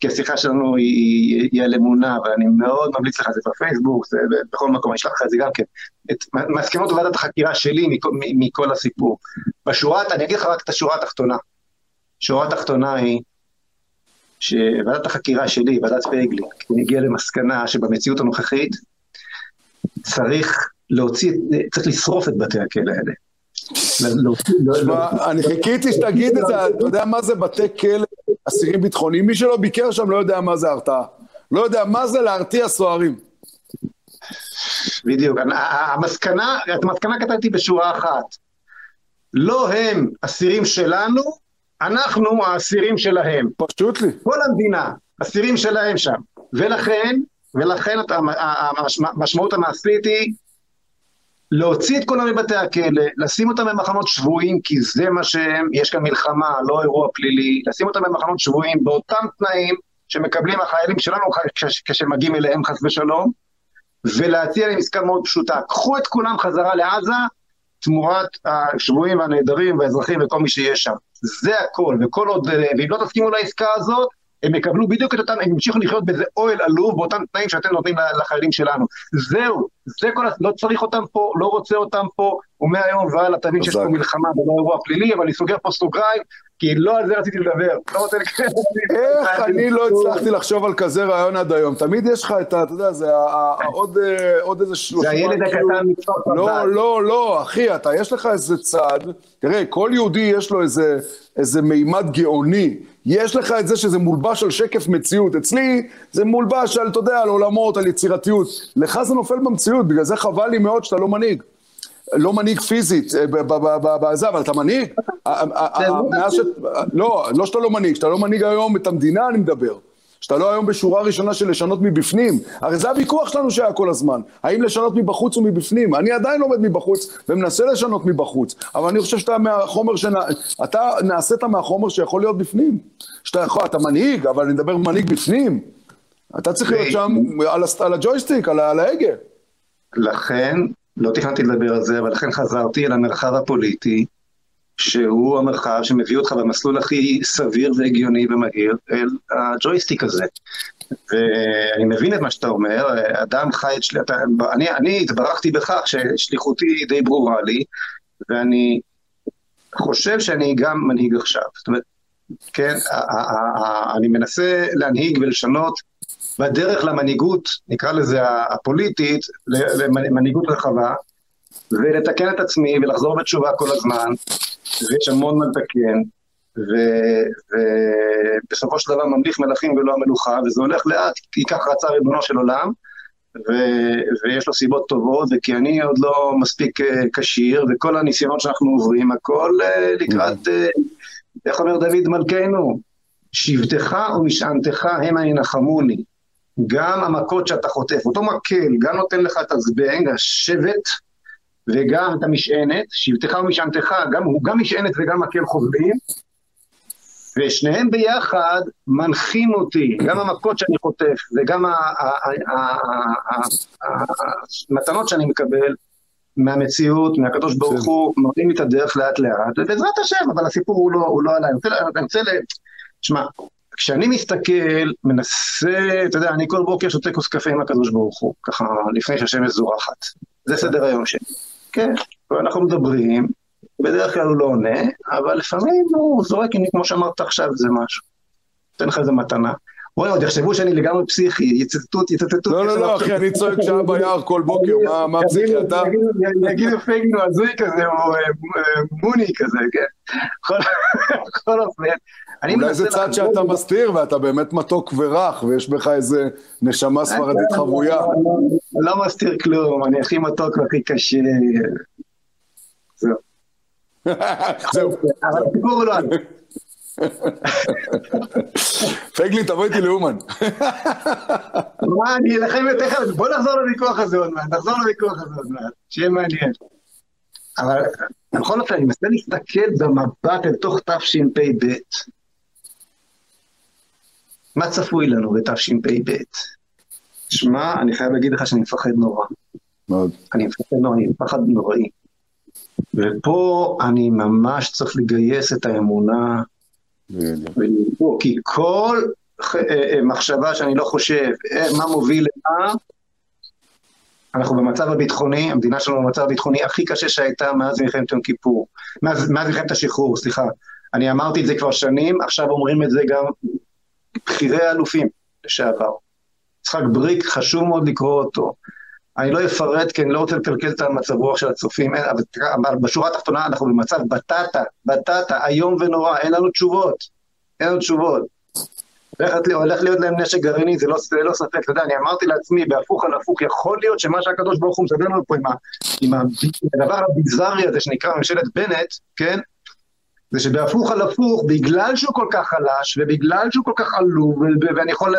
כי, השיחה שלנו היא, היא, על אמונה, ואני מאוד ממליץ לך זה בפייסבוק, זה בכל מקום, אני אשלח לך את זה גם כן. את מסקנות ועדת החקירה שלי מכל, מכל הסיפור. בשורת, אני אגיד לך רק את השורה התחתונה. שורה התחתונה היא שוועדת החקירה שלי, ועדת פייגלין, הגיעה למסקנה שבמציאות הנוכחית צריך להוציא, צריך לשרוף את בתי הכלא האלה. אני חיכיתי שתגיד את זה, אתה יודע מה זה בתי כלא, אסירים ביטחוניים? מי שלא ביקר שם לא יודע מה זה הרתעה. לא יודע מה זה להרתיע סוהרים. בדיוק. המסקנה, את המסקנה כתבתי בשורה אחת. לא הם אסירים שלנו, אנחנו האסירים שלהם. פשוט לי. כל המדינה, אסירים שלהם שם. ולכן, ולכן המשמעות המעשית היא להוציא את כולם מבתי הכלא, לשים אותם במחנות שבויים, כי זה מה שהם, יש כאן מלחמה, לא אירוע פלילי, לשים אותם במחנות שבויים באותם תנאים שמקבלים החיילים שלנו כשמגיעים אליהם חס ושלום, ולהציע להם עסקה מאוד פשוטה, קחו את כולם חזרה לעזה, תמורת השבויים והנעדרים והאזרחים וכל מי שיש שם. זה הכל, וכל עוד, ואם לא תסכימו לעסקה הזאת, הם יקבלו בדיוק את אותם, הם ימשיכו לחיות באיזה אוהל עלוב, באותם תנאים שאתם נותנים לחיילים שלנו. זהו, זה כל, לא צריך אותם פה, לא רוצה אותם פה, ומהיום והלאה תבין שיש פה מלחמה ולא אירוע פלילי, אבל אני סוגר פה סוגריים, כי לא על זה רציתי לדבר. לא איך אני לא הצלחתי לחשוב על כזה רעיון עד היום? תמיד יש לך את ה... אתה יודע, זה עוד איזה שלושה... זה הילד כאילו- הקטן מכפר לא, לא, לא, אחי, אתה, יש לך איזה צד, תראה, כל יהודי יש לו איזה מימד גאוני. יש לך את זה שזה מולבש על שקף מציאות. אצלי זה מולבש על, אתה יודע, על עולמות, על יצירתיות. לך זה נופל במציאות, בגלל זה חבל לי מאוד שאתה לא מנהיג. לא מנהיג פיזית, אה, בזה, אבל אתה מנהיג. לא, לא שאתה לא מנהיג, שאתה לא מנהיג היום את המדינה, אני מדבר. שאתה לא היום בשורה ראשונה של לשנות מבפנים. הרי זה הוויכוח שלנו שהיה כל הזמן. האם לשנות מבחוץ או מבפנים? אני עדיין לומד מבחוץ ומנסה לשנות מבחוץ. אבל אני חושב שאתה מהחומר ש... אתה נעשית מהחומר שיכול להיות בפנים. שאתה יכול, אתה מנהיג, אבל אני מדבר מנהיג בפנים. אתה צריך להיות שם על, על הג'ויסטיק, על, על ההגה. לכן, לא תכננתי לדבר על זה, אבל לכן חזרתי אל המרחב הפוליטי, שהוא המרחב שמביא אותך במסלול הכי סביר והגיוני ומהיר אל הג'ויסטיק הזה. ואני מבין את מה שאתה אומר, אדם חי את שליטה, אני, אני התברכתי בכך ששליחותי די ברורה לי, ואני חושב שאני גם מנהיג עכשיו. זאת אומרת, כן, אני מנסה להנהיג ולשנות בדרך למנהיגות, נקרא לזה הפוליטית, למנהיגות רחבה, ולתקן את עצמי ולחזור בתשובה כל הזמן, ויש המון מה לתקן, ובסופו של דבר ממליך מלכים ולא המלוכה, וזה הולך לאט, כי כך רצה ריבונו של עולם, ו, ויש לו סיבות טובות, וכי אני עוד לא מספיק uh, כשיר, וכל הניסיונות שאנחנו עוברים, הכל uh, לקראת, uh, איך אומר דוד מלכנו, שבטך ומשענתך המה ינחמוני. גם המכות שאתה חוטף, אותו מקל, גם נותן לך את הזבנג, השבט, וגם את המשענת, שבטך ומשענתך, גם, הוא גם משענת וגם מקל חוזרים, ושניהם ביחד מנחים אותי, גם המכות שאני חוטף וגם המתנות שאני מקבל מהמציאות, מהקדוש ברוך הוא, מראים לי את הדרך לאט לאט, ובעזרת השם, אבל הסיפור הוא לא, הוא לא עליי. אני רוצה ל... תשמע, כשאני מסתכל, מנסה, אתה יודע, אני כל בוקר שותה כוס קפה עם הקדוש ברוך הוא, ככה לפני שהשמש זורחת. זה סדר היום שלי. כן, ואנחנו מדברים, בדרך כלל הוא לא עונה, אבל לפעמים הוא זורק, כמו שאמרת עכשיו, זה משהו. נותן לך איזה מתנה. וואי, עוד יחשבו שאני לגמרי פסיכי, יצטטו, יצטטו. לא, לא, לא, אחי, אני צועק שעה ביער כל בוקר, מה פסיכי אתה? יגידו פייגין הוא הזוי כזה, או מוני כזה, כן. בכל אופן. אולי זה צד שאתה מסתיר, ואתה באמת מתוק ורך, ויש בך איזה נשמה ספרדית חבויה. לא מסתיר כלום, אני הכי מתוק והכי קשה. זהו. זהו. אבל הסיפור הוא לא... פייגלין, תבוא איתי לאומן. מה, אני אלחם יותר חזק, בוא נחזור לוויכוח הזה עוד מעט, נחזור לוויכוח הזה עוד מעט, שיהיה מעניין. אבל בכל אופן, אני מנסה להסתכל במבט אל תוך תשפ"ב. מה צפוי לנו בתשפ"ב? שמע, אני חייב להגיד לך שאני מפחד נורא. מאוד. אני מפחד נורא, אני מפחד נוראי. ופה אני ממש צריך לגייס את האמונה כי כל מחשבה שאני לא חושב מה מוביל למה, אנחנו במצב הביטחוני, המדינה שלנו במצב הביטחוני הכי קשה שהייתה מאז מלחמת יום כיפור, מאז, מאז מלחמת השחרור, סליחה. אני אמרתי את זה כבר שנים, עכשיו אומרים את זה גם בכירי האלופים לשעבר. יצחק בריק, חשוב מאוד לקרוא אותו. אני לא אפרט כי אני לא רוצה לקלקל את המצב רוח של הצופים, אבל בשורה התחתונה אנחנו במצב בטטה, בטטה, איום ונורא, אין לנו תשובות, אין לנו תשובות. הולך להיות להם נשק גרעיני, זה לא, זה לא ספק, אתה יודע, אני אמרתי לעצמי, בהפוך על הפוך, יכול להיות שמה שהקדוש ברוך הוא מסדר לנו פה עם, ה, עם הדבר הביזארי הזה שנקרא ממשלת בנט, כן? זה שבהפוך על הפוך, בגלל שהוא כל כך חלש, ובגלל שהוא כל כך עלוב, ואני יכול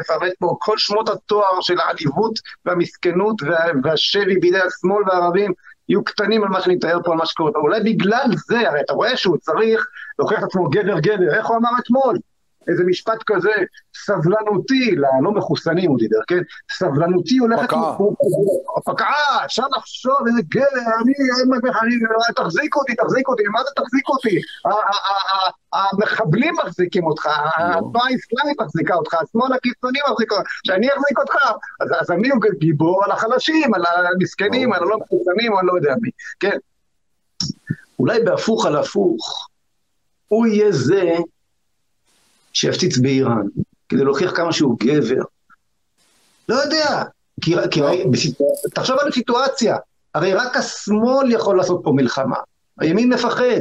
לפרט פה כל שמות התואר של העליבות והמסכנות והשבי בידי השמאל והערבים, יהיו קטנים על מה שאני מתאר פה, על מה שקורה. אולי בגלל זה, הרי אתה רואה שהוא צריך להוכיח את עצמו גבר גבר, איך הוא אמר אתמול? איזה משפט כזה, סבלנותי, ללא מחוסנים הוא דיבר, כן? סבלנותי הולכת... פקעה. פקעה, אפשר לחשוב, איזה גבר, אני, אני, תחזיק אותי, תחזיק אותי, מה זה תחזיק אותי? המחבלים מחזיקים אותך, התנועה האסלאמית מחזיקה אותך, השמאל הקיצוני מחזיק אותך, שאני אחזיק אותך, אז אני גיבור על החלשים, על המסכנים, על הלא מחוסנים, או אני לא יודע מי, כן? אולי בהפוך על הפוך, הוא יהיה זה שיפציץ באיראן, כדי להוכיח כמה שהוא גבר. לא יודע, כי, כי לא. בסיטואציה, תחשוב על הסיטואציה, הרי רק השמאל יכול לעשות פה מלחמה, הימין מפחד.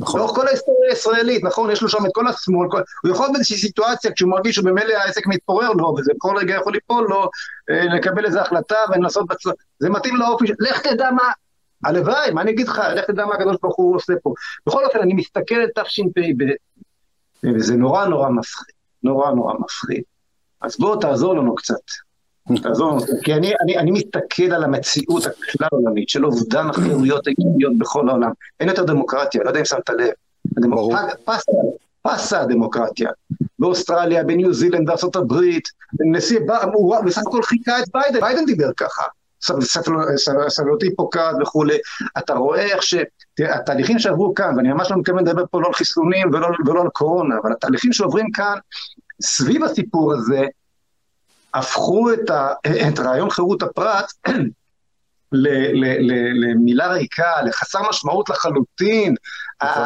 נכון. לאורך כל ההיסטוריה הישראלית, נכון? יש לו שם את כל השמאל, כל... הוא יכול באיזושהי סיטואציה, כשהוא מרגיש שבמילא העסק מתפורר לו, וזה כל רגע יכול ליפול לו, אה, לקבל איזו החלטה ולנסות בצל... זה מתאים לאופי, לך תדע מה, הלוואי, מה אני אגיד לך, לך תדע מה הקדוש ברוך הוא עושה פה. בכל אופן, אני מסתכל על תשפ"ב, וזה נורא נורא מפחיד, נורא נורא מפחיד. אז בוא תעזור לנו קצת. תעזור לנו, כי אני, אני, אני מסתכל על המציאות הכלל עולמית של אובדן החירויות היהודיות בכל העולם. אין יותר דמוקרטיה, לא יודע אם שמת לב. הדמוקרטיה, פסה, פסה הדמוקרטיה. באוסטרליה, בניו זילנד, הברית, נשיא, הוא בסך הכל חיקה את ביידן, ביידן דיבר ככה. סבלנותי פוקעת וכולי, אתה רואה איך ש... תראה, התהליכים שעברו כאן, ואני ממש לא מתכוון לדבר פה לא על חיסונים ולא, ולא על קורונה, אבל התהליכים שעוברים כאן סביב הסיפור הזה, הפכו את, ה, את רעיון חירות הפרט ל, ל, ל, למילה ריקה, לחסר משמעות לחלוטין. נכון.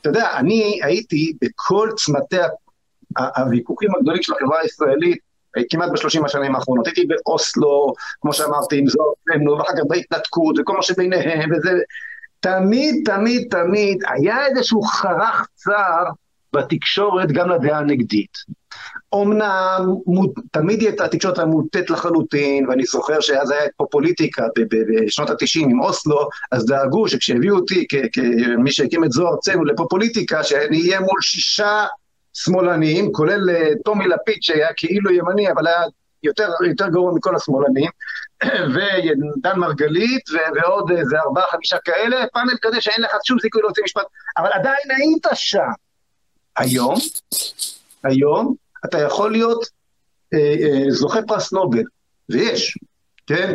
אתה יודע, אני הייתי בכל צמתי הוויכוחים הגדולים של החברה הישראלית, כמעט בשלושים השנים האחרונות. הייתי באוסלו, כמו שאמרתי, עם זוהר ואחר כך בהתנתקות, וכל מה שביניהם, וזה... תמיד, תמיד, תמיד היה איזשהו חרך צר בתקשורת גם לדעה הנגדית. אמנם תמיד הייתה התקשורת המוטט לחלוטין, ואני זוכר שאז היה פה פוליטיקה בשנות התשעים עם אוסלו, אז דאגו שכשהביאו אותי כמי שהקים את זוהר ארצנו לפה פוליטיקה, שאני אהיה מול שישה שמאלנים, כולל אה, טומי לפיד שהיה כאילו ימני, אבל היה יותר, יותר גרוע מכל השמאלנים, ודן מרגלית, ועוד איזה ארבעה, חמישה כאלה, פאנל כזה שאין לך שום סיכוי להוציא משפט, אבל עדיין היית שם. היום, היום, אתה יכול להיות אה, אה, זוכה פרס נובל, ויש, כן?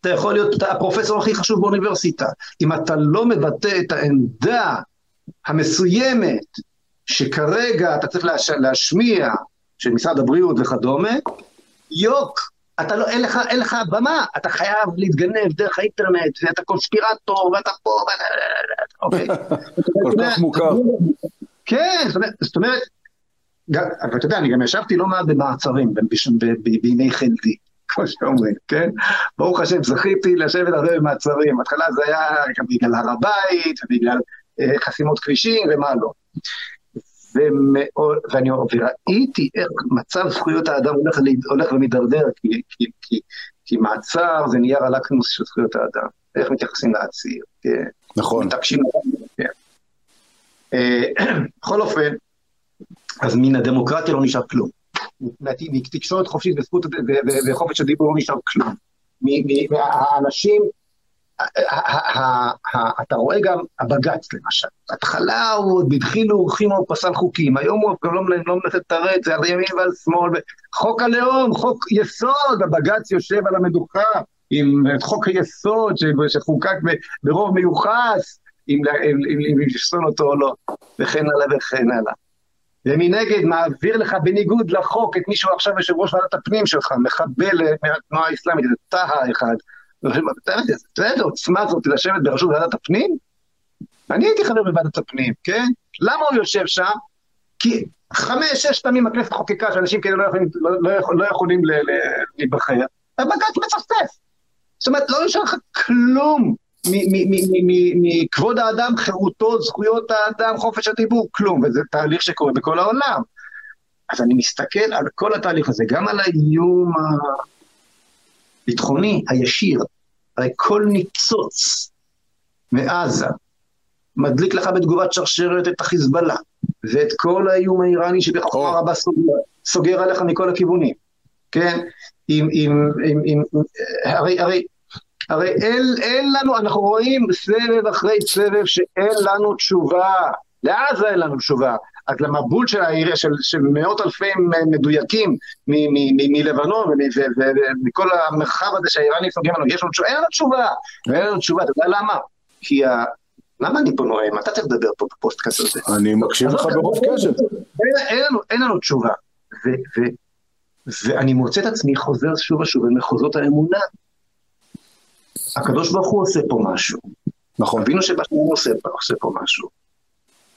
אתה יכול להיות הפרופסור הכי חשוב באוניברסיטה. אם אתה לא מבטא את העמדה המסוימת שכרגע אתה צריך להש... להשמיע, של משרד הבריאות וכדומה, יוק, אתה לא, אין לך, אין לך במה, אתה חייב להתגנב דרך האינטרנט, ואתה קונספירטור, ואתה פה, ואתה... אוקיי. כל כך מוכר. כן, זאת אומרת, ואתה יודע, אני גם ישבתי לא מעט במעצרים בימי חלדי, כמו שאומרים, כן? ברוך השם, זכיתי לשבת הרבה במעצרים. בהתחלה זה היה גם בגלל הר הבית, ובגלל אה, חסימות כבישים ומה לא. ומאוד, ואני וראיתי איך מצב זכויות האדם הולך, הולך ומידרדר, כי, כי, כי, כי מעצר זה נייר הלקמוס של זכויות האדם. איך מתייחסים לעציר, כן? נכון. מתעקשים, כן. אה, בכל אופן, אז מן הדמוקרטיה לא נשאר כלום. מתקשורת חופשית וזכות וחופש הדיבור לא נשאר כלום. האנשים, אתה רואה גם הבג"ץ למשל, בהתחלה הוא עוד בדחילו ורחימו הוא פסל חוקים, היום הוא גם לא מנסה לתרץ, זה על ימין ועל שמאל, חוק הלאום, חוק יסוד, הבג"ץ יושב על המדוכה עם חוק היסוד שחוקק ברוב מיוחס, אם לפסול אותו או לא, וכן הלאה וכן הלאה. ומנגד מעביר לך בניגוד לחוק את מי שהוא עכשיו יושב ראש ועדת הפנים שלך, מחבל מהתנועה האסלאמית, זה טהה אחד. אתה יודע איזה עוצמה זאת לשבת בראשות ועדת הפנים? אני הייתי חבר בוועדת הפנים, כן? למה הוא יושב שם? כי חמש, שש פעמים הכנסת חוקקה שאנשים כאלה לא יכולים, לא, לא, לא יכולים להיבחר, הבג"ץ מצפצף. זאת אומרת, לא נשאר לך כלום מכבוד האדם, חירותו, זכויות האדם, חופש הדיבור, כלום, וזה תהליך שקורה בכל העולם. אז אני מסתכל על כל התהליך הזה, גם על האיום הביטחוני הישיר, הרי כל ניצוץ מעזה מדליק לך בתגובת שרשרת את החיזבאללה, ואת כל האיום האיראני שבחוכמה. רבה סוגר, סוגר עליך מכל הכיוונים, כן? עם, עם, עם, עם, הרי, הרי הרי אין, אין לנו, אנחנו רואים סבב אחרי סבב שאין לנו תשובה. לעזה אין לנו תשובה. אז למבול של, העיר, של, של מאות אלפי מדויקים מלבנון ומכל המרחב הזה שהאיראנים סוגרים לנו, יש לנו תשובה, אין לנו תשובה. אין לנו תשובה, אתה יודע למה? כי ה... למה אני פה נואם? אתה צריך לדבר פה בפודקאסט הזה. אני מקשיב לך ברוב קשב. אין לנו תשובה. ואני מוצא את עצמי חוזר שוב ושוב במחוזות האמונה. הקדוש ברוך הוא עושה פה משהו. נכון. אבינו שבשמיים עושה, עושה פה משהו.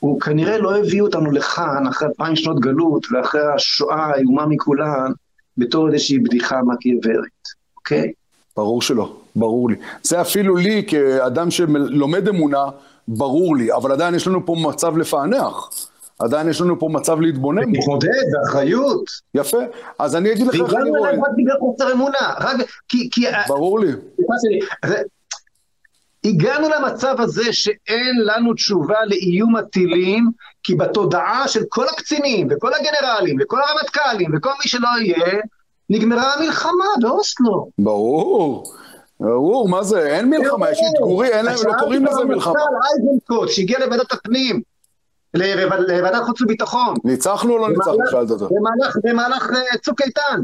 הוא כנראה לא הביא אותנו לכאן אחרי אלפיים שנות גלות ואחרי השואה האיומה מכולן בתור איזושהי בדיחה מקיאברית, אוקיי? ברור שלא, ברור לי. זה אפילו לי כאדם שלומד אמונה, ברור לי, אבל עדיין יש לנו פה מצב לפענח. עדיין יש לנו פה מצב להתבונן בו. להתמודד, באחריות. יפה, אז אני אגיד לך איך אני רואה. רק בגלל חוסר אמונה, רק כי... ברור לי. הגענו למצב הזה שאין לנו תשובה לאיום הטילים, כי בתודעה של כל הקצינים, וכל הגנרלים, וכל הרמטכ"לים, וכל מי שלא יהיה, נגמרה המלחמה באוסלו. ברור. ברור, מה זה, אין מלחמה, יש אתגורי, אין להם, לא קוראים לזה מלחמה. אייזנקוט, שהגיע לוועדת הפנים, לוועדת חוץ וביטחון. ניצחנו או לא ניצחנו? שאלת אותו. במהלך אה, צוק איתן.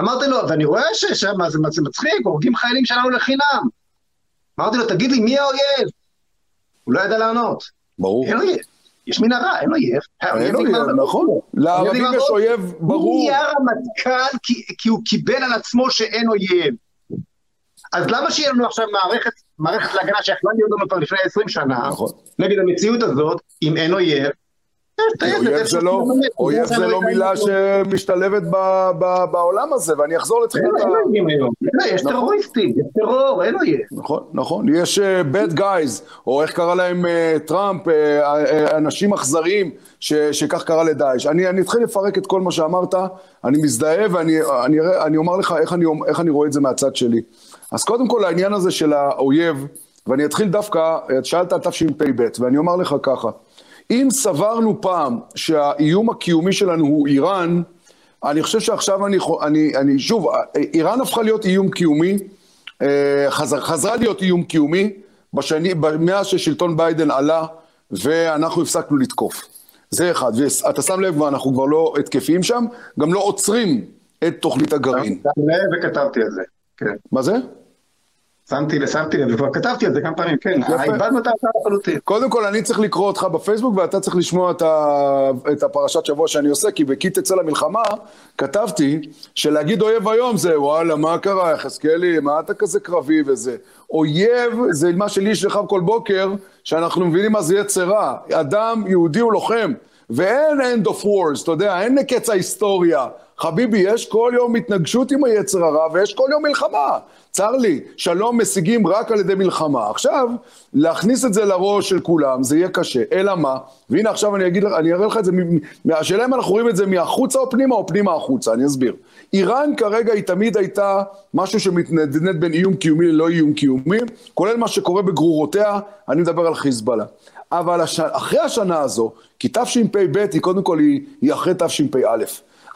אמרתי לו, ואני רואה ששם, זה מצחיק, הורגים חיילים שלנו לחינם. אמרתי לו, תגיד לי, מי האויב? הוא לא ידע לענות. ברור. אין אויב. יש מנהרה, אין אויב. אין אויב, נכון. לערבים יש אויב ברור. הוא נהיה רמטכ"ל כי הוא קיבל על עצמו שאין אויב. אז למה שיהיה לנו עכשיו מערכת, מערכת להגנה שיכלה להיות לנו כבר לפני 20 שנה, נכון. נגד המציאות הזאת, אם אין אויב, אויב זה לא, אויב זה לא מילה שמשתלבת בעולם הזה, ואני אחזור לתחילת ה... יש נכון. טרוריסטים, יש טרור, אין אויב. נכון, נכון, יש אה, bad guys, או איך קרא להם אה, טראמפ, אה, אנשים אכזריים, שכך קרא לדאעש. אני אתחיל לפרק את כל מה שאמרת, אני מזדהה ואני אומר לך איך אני רואה את זה מהצד שלי. אז קודם כל העניין הזה של האויב, ואני אתחיל דווקא, שאלת על תשפ"ב, ואני אומר לך ככה, אם סברנו פעם שהאיום הקיומי שלנו הוא איראן, אני חושב שעכשיו אני, אני, אני שוב, איראן הפכה להיות איום קיומי, אה, חזר, חזרה להיות איום קיומי, בשני, מאז ששלטון ביידן עלה ואנחנו הפסקנו לתקוף. זה אחד, ואתה שם לב, אנחנו כבר לא התקפיים שם, גם לא עוצרים את תוכנית הגרעין. וכתבתי על זה, כן. מה זה? שמתי לב, שמתי לב, וכבר כתבתי על זה כמה פעמים, כן, איבדנו את ההצעה לחלוטין. קודם כל, אני צריך לקרוא אותך בפייסבוק, ואתה צריך לשמוע את, ה... את הפרשת שבוע שאני עושה, כי ב"כי תצא למלחמה" כתבתי שלהגיד אויב היום זה, וואלה, מה קרה, יחזקאלי, מה אתה כזה קרבי וזה. אויב זה מה שלי יש לך כל בוקר, שאנחנו מבינים מה זה יצר רע. אדם, יהודי הוא לוחם. ואין end of wars, אתה יודע, אין קץ ההיסטוריה. חביבי, יש כל יום התנגשות עם היצר הרע ויש כל יום מלחמה. צר לי, שלום משיגים רק על ידי מלחמה. עכשיו, להכניס את זה לראש של כולם, זה יהיה קשה. אלא מה? והנה עכשיו אני אגיד לך, אני אראה לך את זה, השאלה אם אנחנו רואים את זה מהחוצה או פנימה או פנימה החוצה, אני אסביר. איראן כרגע היא תמיד הייתה משהו שמתנדנד בין איום קיומי ללא איום קיומי, כולל מה שקורה בגרורותיה, אני מדבר על חיזבאללה. אבל הש... אחרי השנה הזו, כי תשפ"ב היא קודם כל היא, היא אחרי תשפ"א.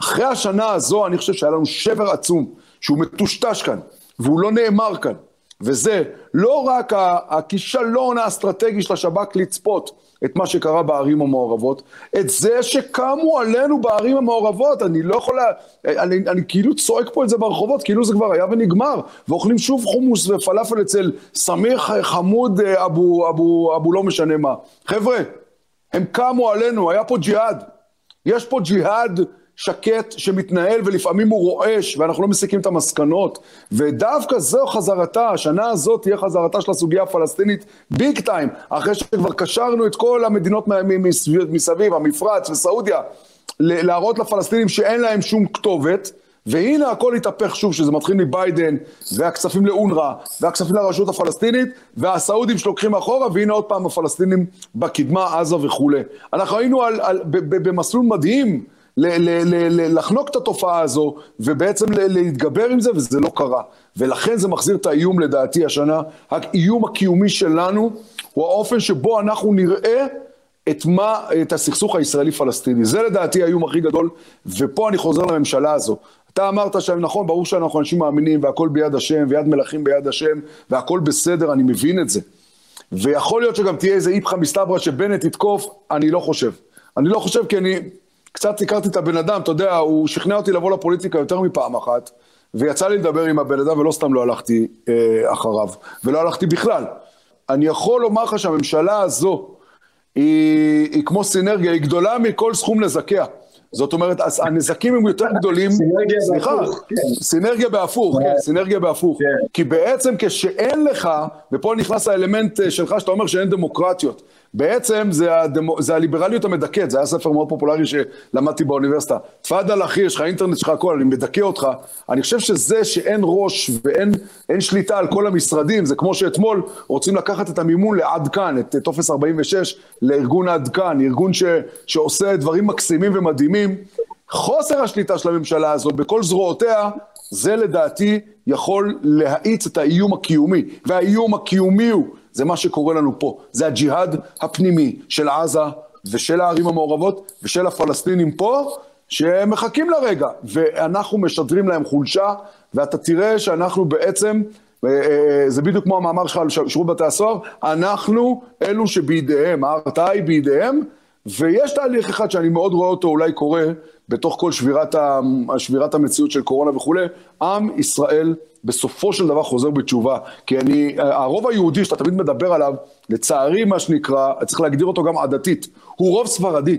אחרי השנה הזו אני חושב שהיה לנו שבר עצום, שהוא מטושטש כאן, והוא לא נאמר כאן. וזה לא רק הכישלון האסטרטגי של השב"כ לצפות את מה שקרה בערים המעורבות, את זה שקמו עלינו בערים המעורבות, אני לא יכול, אני, אני, אני כאילו צועק פה את זה ברחובות, כאילו זה כבר היה ונגמר, ואוכלים שוב חומוס ופלאפל אצל סמיר חמוד אה, אבו, אבו, אבו לא משנה מה. חבר'ה, הם קמו עלינו, היה פה ג'יהאד. יש פה ג'יהאד שקט שמתנהל ולפעמים הוא רועש ואנחנו לא מסיקים את המסקנות. ודווקא זו חזרתה, השנה הזאת תהיה חזרתה של הסוגיה הפלסטינית ביג טיים אחרי שכבר קשרנו את כל המדינות מסביב, המפרץ וסעודיה להראות לפלסטינים שאין להם שום כתובת. והנה הכל התהפך שוב, שזה מתחיל מביידן, והכספים לאונר"א, והכספים לרשות הפלסטינית, והסעודים שלוקחים אחורה, והנה עוד פעם הפלסטינים בקדמה, עזה וכולי. אנחנו היינו על, על, במסלול מדהים לחנוק את התופעה הזו, ובעצם להתגבר עם זה, וזה לא קרה. ולכן זה מחזיר את האיום לדעתי השנה. האיום הקיומי שלנו הוא האופן שבו אנחנו נראה את מה, את הסכסוך הישראלי-פלסטיני. זה לדעתי האיום הכי גדול, ופה אני חוזר לממשלה הזו. אתה אמרת שם, נכון, ברור שאנחנו אנשים מאמינים, והכל ביד השם, ויד מלכים ביד השם, והכל בסדר, אני מבין את זה. ויכול להיות שגם תהיה איזה איפכא מסתברא שבנט יתקוף, אני לא חושב. אני לא חושב כי אני קצת הכרתי את הבן אדם, אתה יודע, הוא שכנע אותי לבוא לפוליטיקה יותר מפעם אחת, ויצא לי לדבר עם הבן אדם ולא סתם לא הלכתי אה, אחריו, ולא הלכתי בכלל. אני יכול לומר לך שהממשלה הזו היא, היא כמו סינרגיה, היא גדולה מכל סכום נזקיה. זאת אומרת, הנזקים הם יותר גדולים, סינרגיה סליחה, בהפוך, כן. סינרגיה בהפוך, כן, סינרגיה בהפוך, כן. כי בעצם כשאין לך, ופה נכנס האלמנט אה, שלך שאתה אומר שאין דמוקרטיות, בעצם זה, הדמו, זה הליברליות המדכאת, זה היה ספר מאוד פופולרי שלמדתי באוניברסיטה. תפאדל אחי, יש לך אינטרנט שלך הכל, אני מדכא אותך. אני חושב שזה שאין ראש ואין שליטה על כל המשרדים, זה כמו שאתמול רוצים לקחת את המימון לעד כאן, את טופס 46, לארגון עד כאן, ארגון ש, שעושה דברים מקסימים ומדהימים. חוסר השליטה של הממשלה הזו בכל זרועותיה, זה לדעתי יכול להאיץ את האיום הקיומי. והאיום הקיומי הוא זה מה שקורה לנו פה. זה הג'יהאד הפנימי של עזה ושל הערים המעורבות ושל הפלסטינים פה, שמחכים לרגע, ואנחנו משדרים להם חולשה, ואתה תראה שאנחנו בעצם, אה, אה, זה בדיוק כמו המאמר שלך על שירות בתי הסוהר, אנחנו אלו שבידיהם, ההרתעה היא בידיהם, ויש תהליך אחד שאני מאוד רואה אותו אולי קורה בתוך כל שבירת, ה, שבירת המציאות של קורונה וכולי, עם ישראל בסופו של דבר חוזר בתשובה. כי אני, הרוב היהודי שאתה תמיד מדבר עליו, לצערי מה שנקרא, צריך להגדיר אותו גם עדתית, הוא רוב ספרדי.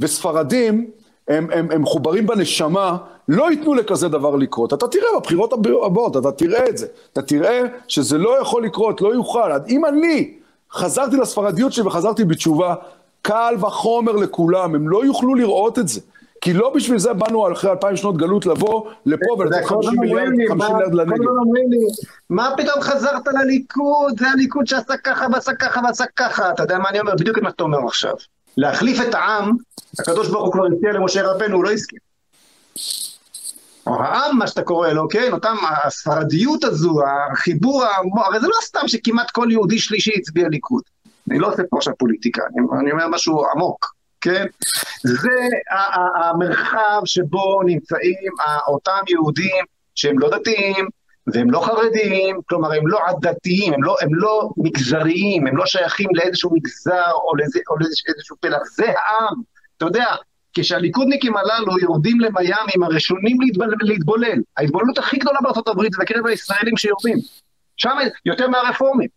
וספרדים, הם, הם, הם מחוברים בנשמה, לא ייתנו לכזה דבר לקרות. אתה תראה בבחירות הבאות, אתה תראה את זה. אתה תראה שזה לא יכול לקרות, לא יוכל. אם אני חזרתי לספרדיות שלי וחזרתי בתשובה, קל וחומר לכולם, הם לא יוכלו לראות את זה. כי לא בשביל זה באנו אחרי אלפיים שנות גלות לבוא לפה ולתת 50 מיליארד לנגב. מה פתאום חזרת לליכוד? זה הליכוד שעשה ככה ועשה ככה ועשה ככה. אתה יודע מה אני אומר? בדיוק את מה שאתה אומר עכשיו. להחליף את העם, הקדוש ברוך הוא כבר הציע למשה רבנו, הוא לא הסכים. העם, מה שאתה קורא לו, כן? אותם, הספרדיות הזו, החיבור, הרי זה לא סתם שכמעט כל יהודי שלישי הצביע ליכוד. אני לא עושה פה עכשיו פוליטיקה, אני, אני אומר משהו עמוק. כן? זה המרחב שבו נמצאים אותם יהודים שהם לא דתיים והם לא חרדים, כלומר הם לא עדתיים, הם לא, הם לא מגזריים, הם לא שייכים לאיזשהו מגזר או, לאיזה, או לאיזשהו פלח, זה העם, אתה יודע, כשהליכודניקים הללו יורדים למיאמי, הם הראשונים להתבולל, ההתבוללות הכי גדולה הברית זה בקרב הישראלים שיורדים, שם יותר מהרפורמים,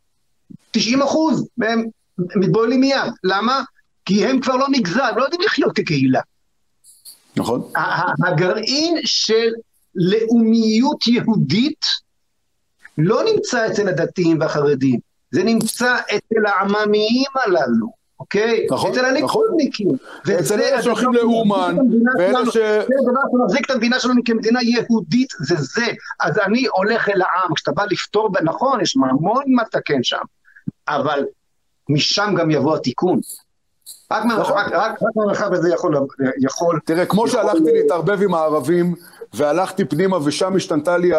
90 אחוז מהם מתבוללים מיד, למה? כי הם כבר לא מגזר, הם לא יודעים לחיות כקהילה. נכון. הגרעין של לאומיות יהודית לא נמצא אצל הדתיים והחרדים, זה נמצא אצל העממיים הללו, אוקיי? נכון, אצל הליכודניקים. נכון. אצל אלה שהולכים לאומן, ואלה ש... זה הדבר שמחזיק את המדינה שלנו כמדינה יהודית, זה זה. אז אני הולך אל העם, כשאתה בא לפתור, נכון, יש המון מה לתקן שם, אבל משם גם יבוא התיקון. רק מהמרחב הזה יכול... תראה, כמו שהלכתי להתערבב עם הערבים, והלכתי פנימה ושם השתנתה לי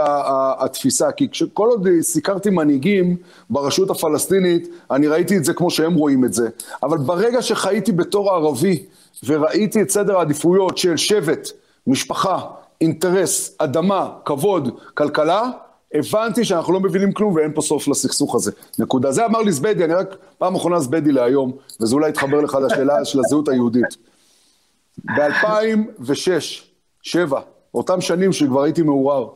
התפיסה, כי כל עוד סיקרתי מנהיגים ברשות הפלסטינית, אני ראיתי את זה כמו שהם רואים את זה. אבל ברגע שחייתי בתור ערבי, וראיתי את סדר העדיפויות של שבט, משפחה, אינטרס, אדמה, כבוד, כלכלה, הבנתי שאנחנו לא מבינים כלום ואין פה סוף לסכסוך הזה. נקודה. זה אמר לי זבדי, אני רק פעם אחרונה זבדי להיום, וזה אולי יתחבר לך לשאלה של הזהות היהודית. ב-2006, 2007, אותם שנים שכבר הייתי מעורר,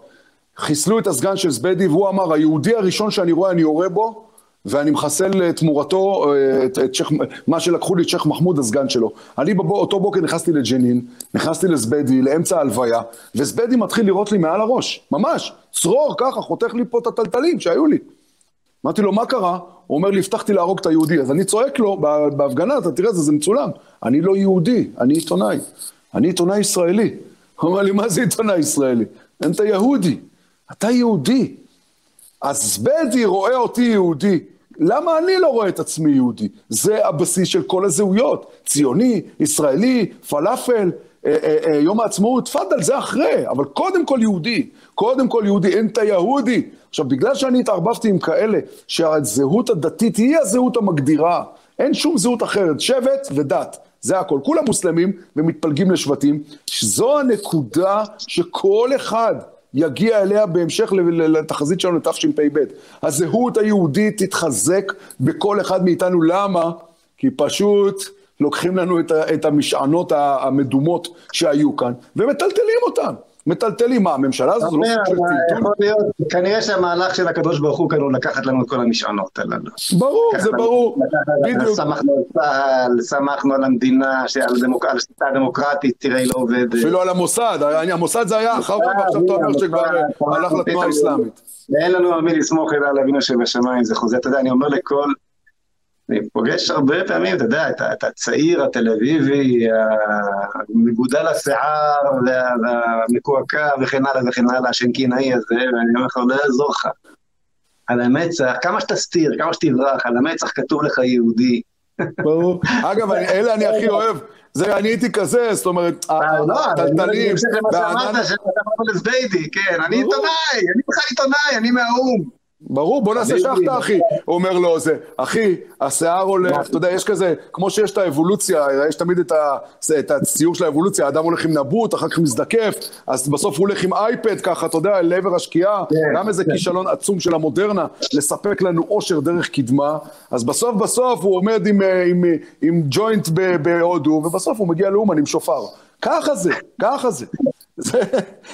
חיסלו את הסגן של זבדי והוא אמר, היהודי הראשון שאני רואה, אני יורה בו, ואני מחסל תמורתו אה, את, את שייח, מה שלקחו לי את שייח' מחמוד, הסגן שלו. אני באותו בוקר נכנסתי לג'נין, נכנסתי לזבדי, לאמצע ההלוויה, וזבדי מתחיל לראות לי מעל הראש, ממש, צרור ככה, חותך לי פה את הטלטלים שהיו לי. אמרתי לו, מה קרה? הוא אומר לי, הבטחתי להרוג את היהודי. אז אני צועק לו בהפגנה, אתה תראה, זה, זה מצולם. אני לא יהודי, אני עיתונאי. אני עיתונאי ישראלי. הוא אומר לי, מה זה עיתונאי ישראלי? אתה יהודי. אתה יהודי. אז זבדי רואה אותי יהודי. למה אני לא רואה את עצמי יהודי? זה הבסיס של כל הזהויות. ציוני, ישראלי, פלאפל, אה, אה, אה, יום העצמאות, תפאדל, זה אחרי, אבל קודם כל יהודי. קודם כל יהודי, אין את היהודי. עכשיו, בגלל שאני התערבבתי עם כאלה שהזהות הדתית היא הזהות המגדירה, אין שום זהות אחרת, שבט ודת. זה הכל. כולם מוסלמים ומתפלגים לשבטים. זו הנקודה שכל אחד יגיע אליה בהמשך לתחזית שלנו לתשפ"ב. הזהות היהודית תתחזק בכל אחד מאיתנו. למה? כי פשוט לוקחים לנו את המשענות המדומות שהיו כאן ומטלטלים אותן. מטלטלים, מה, הממשלה הזו זה לא סוג של טלטול? כנראה שהמהלך של הקדוש ברוך הוא כאן הוא לקחת לנו את כל המשענות הללו. ברור, זה ברור, בדיוק. שמחנו על צה"ל, שמחנו על המדינה, על השיטה הדמוקרטית, תראה, היא לא עובדת. אפילו על המוסד, המוסד זה היה אחר כך, ועכשיו אתה אומר שכבר הלך לתנועה האסלאמית. ואין לנו על מי לסמוך אלא על אבינו שבשמיים, זה חוזה, אתה יודע, אני אומר לכל... אני פוגש הרבה פעמים, אתה יודע, את הצעיר התל אביבי, המגודל השיער והמקועקע וכן הלאה וכן הלאה, השנקינאי הזה, ואני אומר לך, לא יעזור לך. על המצח, כמה שתסתיר, כמה שתברח, על המצח כתוב לך יהודי. ברור. אגב, אלה אני הכי אוהב. זה, אני הייתי כזה, זאת אומרת, הטלטלים, שאמרת שאתה אמרת לזביידי, כן, אני עיתונאי, אני בכלל עיתונאי, אני מהאו"ם. ברור, בוא נעשה שחטה, אחי. הוא אומר לו, זה, אחי, השיער הולך, אתה יודע, יש כזה, כמו שיש את האבולוציה, יש תמיד את, ה, את הציור של האבולוציה, האדם הולך עם נבוט, אחר כך מזדקף, אז בסוף הוא הולך עם אייפד ככה, אתה יודע, לעבר השקיעה, כן, גם איזה כן. כישלון עצום של המודרנה, לספק לנו אושר דרך קדמה, אז בסוף בסוף הוא עומד עם, אה, עם, עם, עם ג'וינט בהודו, ובסוף הוא מגיע לאומן עם שופר. ככה זה, ככה זה. זה,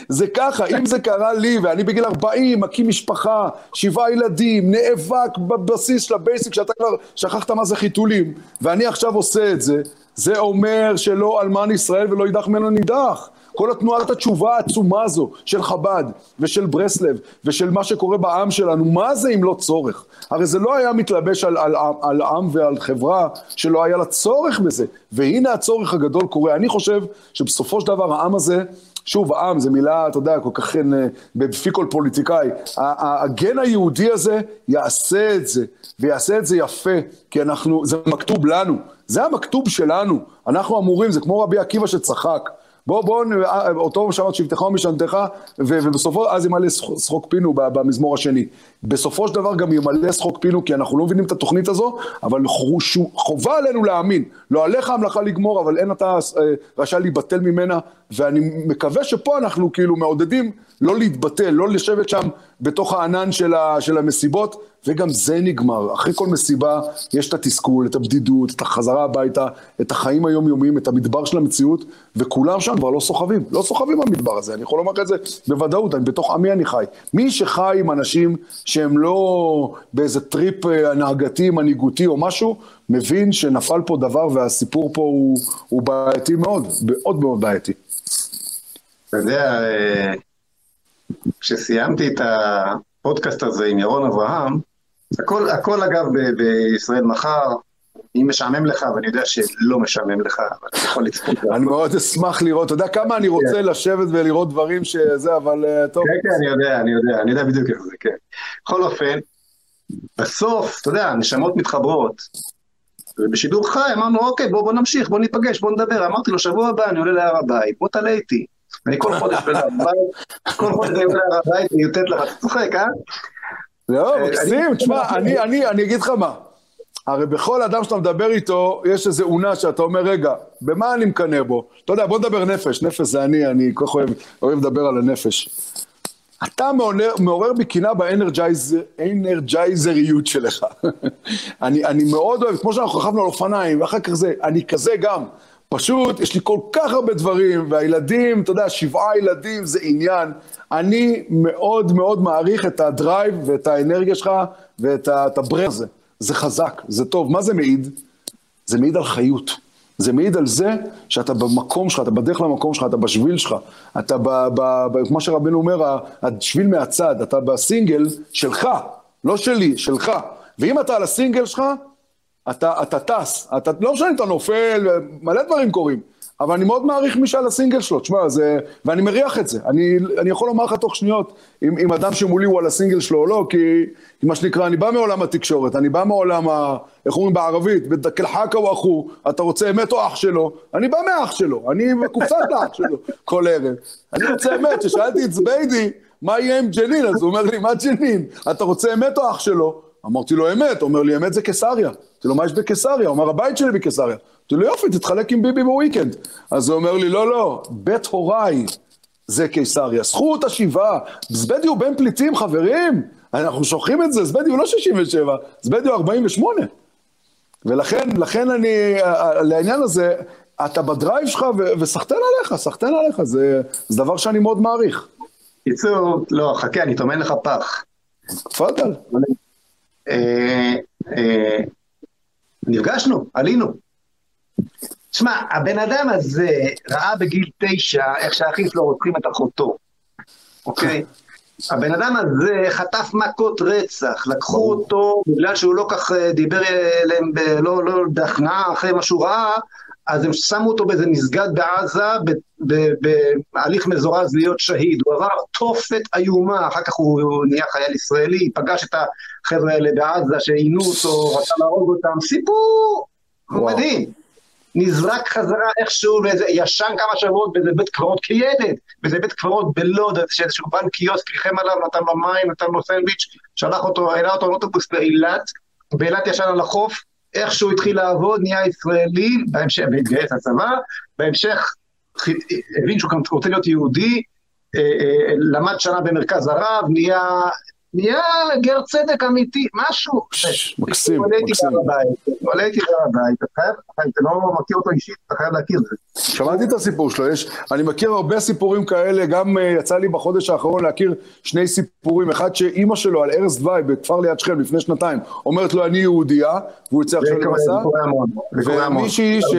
זה ככה, אם זה קרה לי, ואני בגיל 40, מקים משפחה, שבעה ילדים, נאבק בבסיס של ה basic, שאתה כבר שכחת מה זה חיתולים, ואני עכשיו עושה את זה, זה אומר שלא אלמן ישראל ולא יידח ממנו נידח. כל התנועת התשובה העצומה הזו של חב"ד ושל ברסלב ושל מה שקורה בעם שלנו, מה זה אם לא צורך? הרי זה לא היה מתלבש על, על, על, על עם ועל חברה שלא היה לה צורך בזה, והנה הצורך הגדול קורה. אני חושב שבסופו של דבר העם הזה שוב, עם זה מילה, אתה יודע, כל כך אה, בפי כל פוליטיקאי. הגן היהודי הזה יעשה את זה, ויעשה את זה יפה, כי אנחנו, זה מכתוב לנו, זה המכתוב שלנו. אנחנו אמורים, זה כמו רבי עקיבא שצחק. בוא, בוא, אותו שמעת שבטך ומשענתך, ובסופו, אז ימלא שחוק פינו במזמור השני. בסופו של דבר גם ימלא שחוק פינו, כי אנחנו לא מבינים את התוכנית הזו, אבל חובה עלינו להאמין. לא עליך המלאכה לגמור, אבל אין אתה אה, רשאי להיבטל ממנה, ואני מקווה שפה אנחנו כאילו מעודדים לא להתבטל, לא לשבת שם בתוך הענן של, ה, של המסיבות, וגם זה נגמר. אחרי כל מסיבה יש את התסכול, את הבדידות, את החזרה הביתה, את החיים היומיומיים, את המדבר של המציאות, וכולם שם כבר לא סוחבים. לא סוחבים במדבר הזה, אני יכול לומר את זה בוודאות, אני, בתוך עמי אני חי. מי שחי עם אנשים שהם לא באיזה טריפ אה, הנהגתי, מנהיגותי או משהו, מבין שנפל פה דבר והסיפור פה הוא, הוא בעייתי מאוד, מאוד מאוד בעייתי. אתה יודע, אה, כשסיימתי את הפודקאסט הזה עם ירון אברהם, הכל, הכל אגב ב- בישראל מחר, אם משעמם לך, ואני יודע שלא משעמם לך, אבל אתה יכול לצפות. אני מאוד אשמח לראות, אתה יודע כמה אני רוצה כן. לשבת ולראות דברים שזה, אבל אה, טוב. כן, כן, אני יודע, אני יודע, אני יודע בדיוק איך זה, כן. בכל אופן, בסוף, אתה יודע, נשמות מתחברות. ובשידור חי אמרנו, אוקיי, בוא, בוא נמשיך, בוא ניפגש, בוא נדבר. אמרתי לו, שבוע הבא אני עולה להר הבית, בוא תעלה איתי. אני כל חודש בהר הבית, כל חודש אני עולה להר הבית, אני יוטט לך, אתה צוחק, אה? לא, אה, מקסים, תשמע, אני אגיד לך מה. הרי בכל אדם שאתה מדבר איתו, יש איזו אונה שאתה אומר, רגע, במה אני מקנא בו? אתה יודע, בוא נדבר נפש, נפש זה אני, אני כל כך אוהב, אוהב לדבר על הנפש. אתה מעורר, מעורר בי קנאה באנרג'ייזריות שלך. אני, אני מאוד אוהב, כמו שאנחנו רכבנו על אופניים, ואחר כך זה, אני כזה גם. פשוט, יש לי כל כך הרבה דברים, והילדים, אתה יודע, שבעה ילדים זה עניין. אני מאוד מאוד מעריך את הדרייב ואת האנרגיה שלך ואת הברנד הזה. זה חזק, זה טוב. מה זה מעיד? זה מעיד על חיות. זה מעיד על זה שאתה במקום שלך, אתה בדרך למקום שלך, אתה בשביל שלך, אתה ב... ב, ב כמו שרבנו אומר, השביל מהצד, אתה בסינגל שלך, לא שלי, שלך. ואם אתה על הסינגל שלך, אתה, אתה טס, אתה, לא משנה אם אתה נופל, מלא דברים קורים. אבל אני מאוד מעריך מי שעל הסינגל שלו, תשמע, זה... ואני מריח את זה. אני, אני יכול לומר לך תוך שניות, אם, אם אדם שמולי הוא על הסינגל שלו או לא, כי מה שנקרא, אני בא מעולם התקשורת, אני בא מעולם ה... איך אומרים בערבית? בדקלחקה הוא אחו, אתה רוצה אמת או אח שלו? אני בא מאח שלו, אני מקופסת לאח שלו כל ערב. אני רוצה אמת, כששאלתי את זביידי, מה יהיה עם ג'נין? אז הוא אומר לי, מה ג'נין? אתה רוצה אמת או אח שלו? אמרתי לו, אמת. הוא אומר לי, אמת זה קיסריה. אמרתי לו, מה יש בקיסריה? הוא אמר, הבית שלי בקיסריה. אמרתי לו, יופי, תתחלק עם ביבי בוויקנד. אז הוא אומר לי, לא, לא, בית הוריי זה קיסריה. זכות השיבה. זבדי הוא בן פליטים, חברים. אנחנו שוכחים את זה, זבדי הוא לא 67, זבדי הוא 48. ולכן, לכן אני, לעניין הזה, אתה בדרייב שלך וסחטיין עליך, סחטיין עליך, זה, זה דבר שאני מאוד מעריך. קיצור, לא, חכה, אני טומן לך פח. תפאדל. אה, אה, נפגשנו, עלינו. תשמע, הבן אדם הזה ראה בגיל תשע איך שהאחים שלו רוצחים את אחותו, אוקיי? הבן אדם הזה חטף מכות רצח, לקחו אותו בגלל שהוא לא כך אה, דיבר אליהם, לא, לא בהכנעה אחרי מה שהוא ראה, אז הם שמו אותו באיזה מסגד בעזה, בהליך מזורז להיות שהיד. הוא עבר תופת איומה, אחר כך הוא נהיה חייל ישראלי, פגש את החבר'ה האלה בעזה שעינו אותו, רצה להרוג אותם, סיפור מדהים. נזרק חזרה איכשהו, ואיזה, ישן כמה שבועות באיזה בית קברות כילד, באיזה בית קברות בלוד, שאיזשהו בן קיוסק ריחם עליו, נתן לו מים, נתן לו סנדוויץ', שלח אותו, העלה אותו לאוטובוס לאילת, באילת ישן על החוף, איכשהו התחיל לעבוד, נהיה ישראלי, בהמשך, והתגייס לצבא, בהמשך הבין שהוא רוצה להיות יהודי, אה, אה, למד שנה במרכז הרב, נהיה נהיה גר צדק אמיתי, משהו. מקסים, מקסים. עולה איתי להר הבית, אתה חייב, אתה לא מכיר אותו אישית, אתה חייב להכיר את זה. שמעתי את הסיפור שלו, יש, אני מכיר הרבה סיפורים כאלה, גם uh, יצא לי בחודש האחרון להכיר שני סיפורים, אחד שאימא שלו על ערש דווי בכפר ליד שכם לפני שנתיים, אומרת לו אני יהודייה, והוא יוצא עכשיו למסע, ומישהי ש...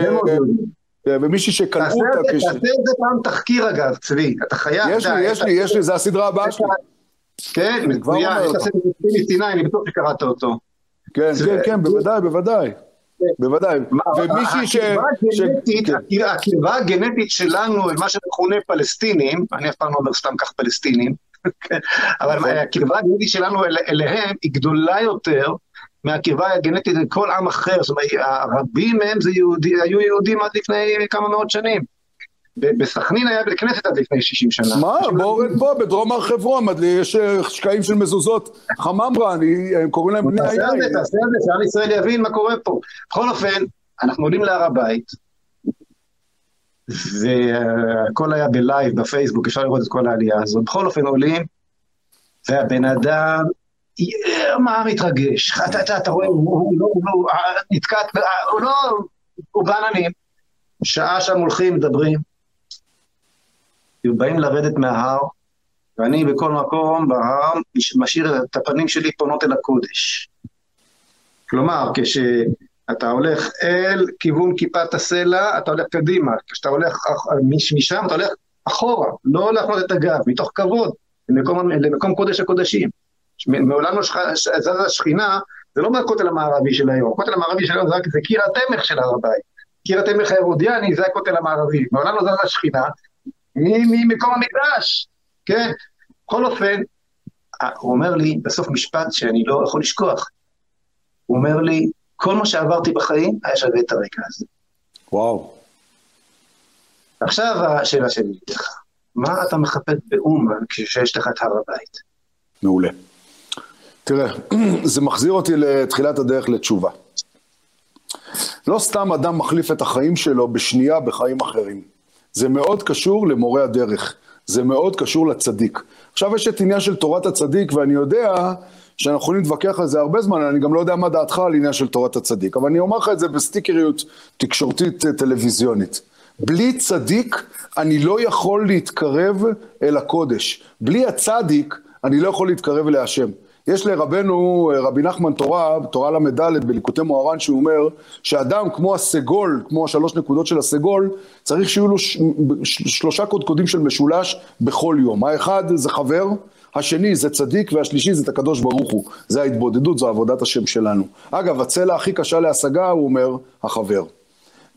ומישהי שקלעו אותה כש... תעשה את זה פעם תחקיר אגב, צבי, אתה חייב. יש לי, יש לי, יש לי, זה הסדרה הבאה שלי. כן, מצוין, יש את הסרט מסיני, אני בטוח שקראת אותו. כן, כן, כן, בוודאי, בוודאי. בוודאי. ומישהי ש... כן. הקרבה הגנטית שלנו, מה שמכונה פלסטינים, אני אף פעם לא אומר סתם כך פלסטינים, כן, אבל נכון. הקרבה הגנטית שלנו אליהם היא גדולה יותר מהקרבה הגנטית לכל עם אחר, זאת אומרת, רבים מהם היו יהודים עד לפני כמה מאות שנים. בסכנין היה בית כנסת עד לפני 60 שנה. מה? בואו פה, בדרום הר חברון, יש אה, שקעים של מזוזות, חממרה, הם קוראים להם בני היין. תעשה את זה, תעשה את זה, שעם ישראל יבין מה קורה פה. בכל אופן, אנחנו עולים להר הבית, והכל היה בלייב בפייסבוק, אפשר לראות את כל העלייה הזאת. בכל אופן עולים, והבן אדם, מה מתרגש? אתה רואה, הוא לא נתקע, הוא לא, הוא בעננים. שעה שם הולכים, מדברים. באים לרדת מההר, ואני בכל מקום בהר משאיר את הפנים שלי פונות אל הקודש. כלומר, כשאתה הולך אל כיוון כיפת הסלע, אתה הולך קדימה, כשאתה הולך משם, אתה הולך אחורה, לא להפנות את הגב, מתוך כבוד, למקום, למקום קודש הקודשים. מעולם לא זזה השכינה זה לא מהכותל המערבי של היום, הכותל המערבי של היום זה זה קיר התמך של הר הבית. קיר התמך ההרודיאני זה הכותל המערבי, מעולם לא זזה השכינה ממקום המקדש, כן? בכל אופן, הוא אומר לי בסוף משפט שאני לא יכול לשכוח. הוא אומר לי, כל מה שעברתי בחיים היה שווה את הרגע הזה. וואו. עכשיו השאלה שלי לך, מה אתה מחפש באומן כשיש לך את הר הבית? מעולה. תראה, זה מחזיר אותי לתחילת הדרך לתשובה. לא סתם אדם מחליף את החיים שלו בשנייה בחיים אחרים. זה מאוד קשור למורה הדרך, זה מאוד קשור לצדיק. עכשיו יש את עניין של תורת הצדיק, ואני יודע שאנחנו יכולים להתווכח על זה הרבה זמן, אני גם לא יודע מה דעתך על עניין של תורת הצדיק, אבל אני אומר לך את זה בסטיקריות תקשורתית אה, טלוויזיונית. בלי צדיק אני לא יכול להתקרב אל הקודש. בלי הצדיק אני לא יכול להתקרב אל השם. יש לרבנו, אה, רבי נחמן תורה, תורה ל"ד בליקוטי מוהר"ן, שהוא אומר שאדם כמו הסגול, כמו השלוש נקודות של הסגול, צריך שיהיו לו ש... שלושה קודקודים של משולש בכל יום. האחד זה חבר, השני זה צדיק, והשלישי זה את הקדוש ברוך הוא. זה ההתבודדות, זו עבודת השם שלנו. אגב, הצלע הכי קשה להשגה, הוא אומר, החבר.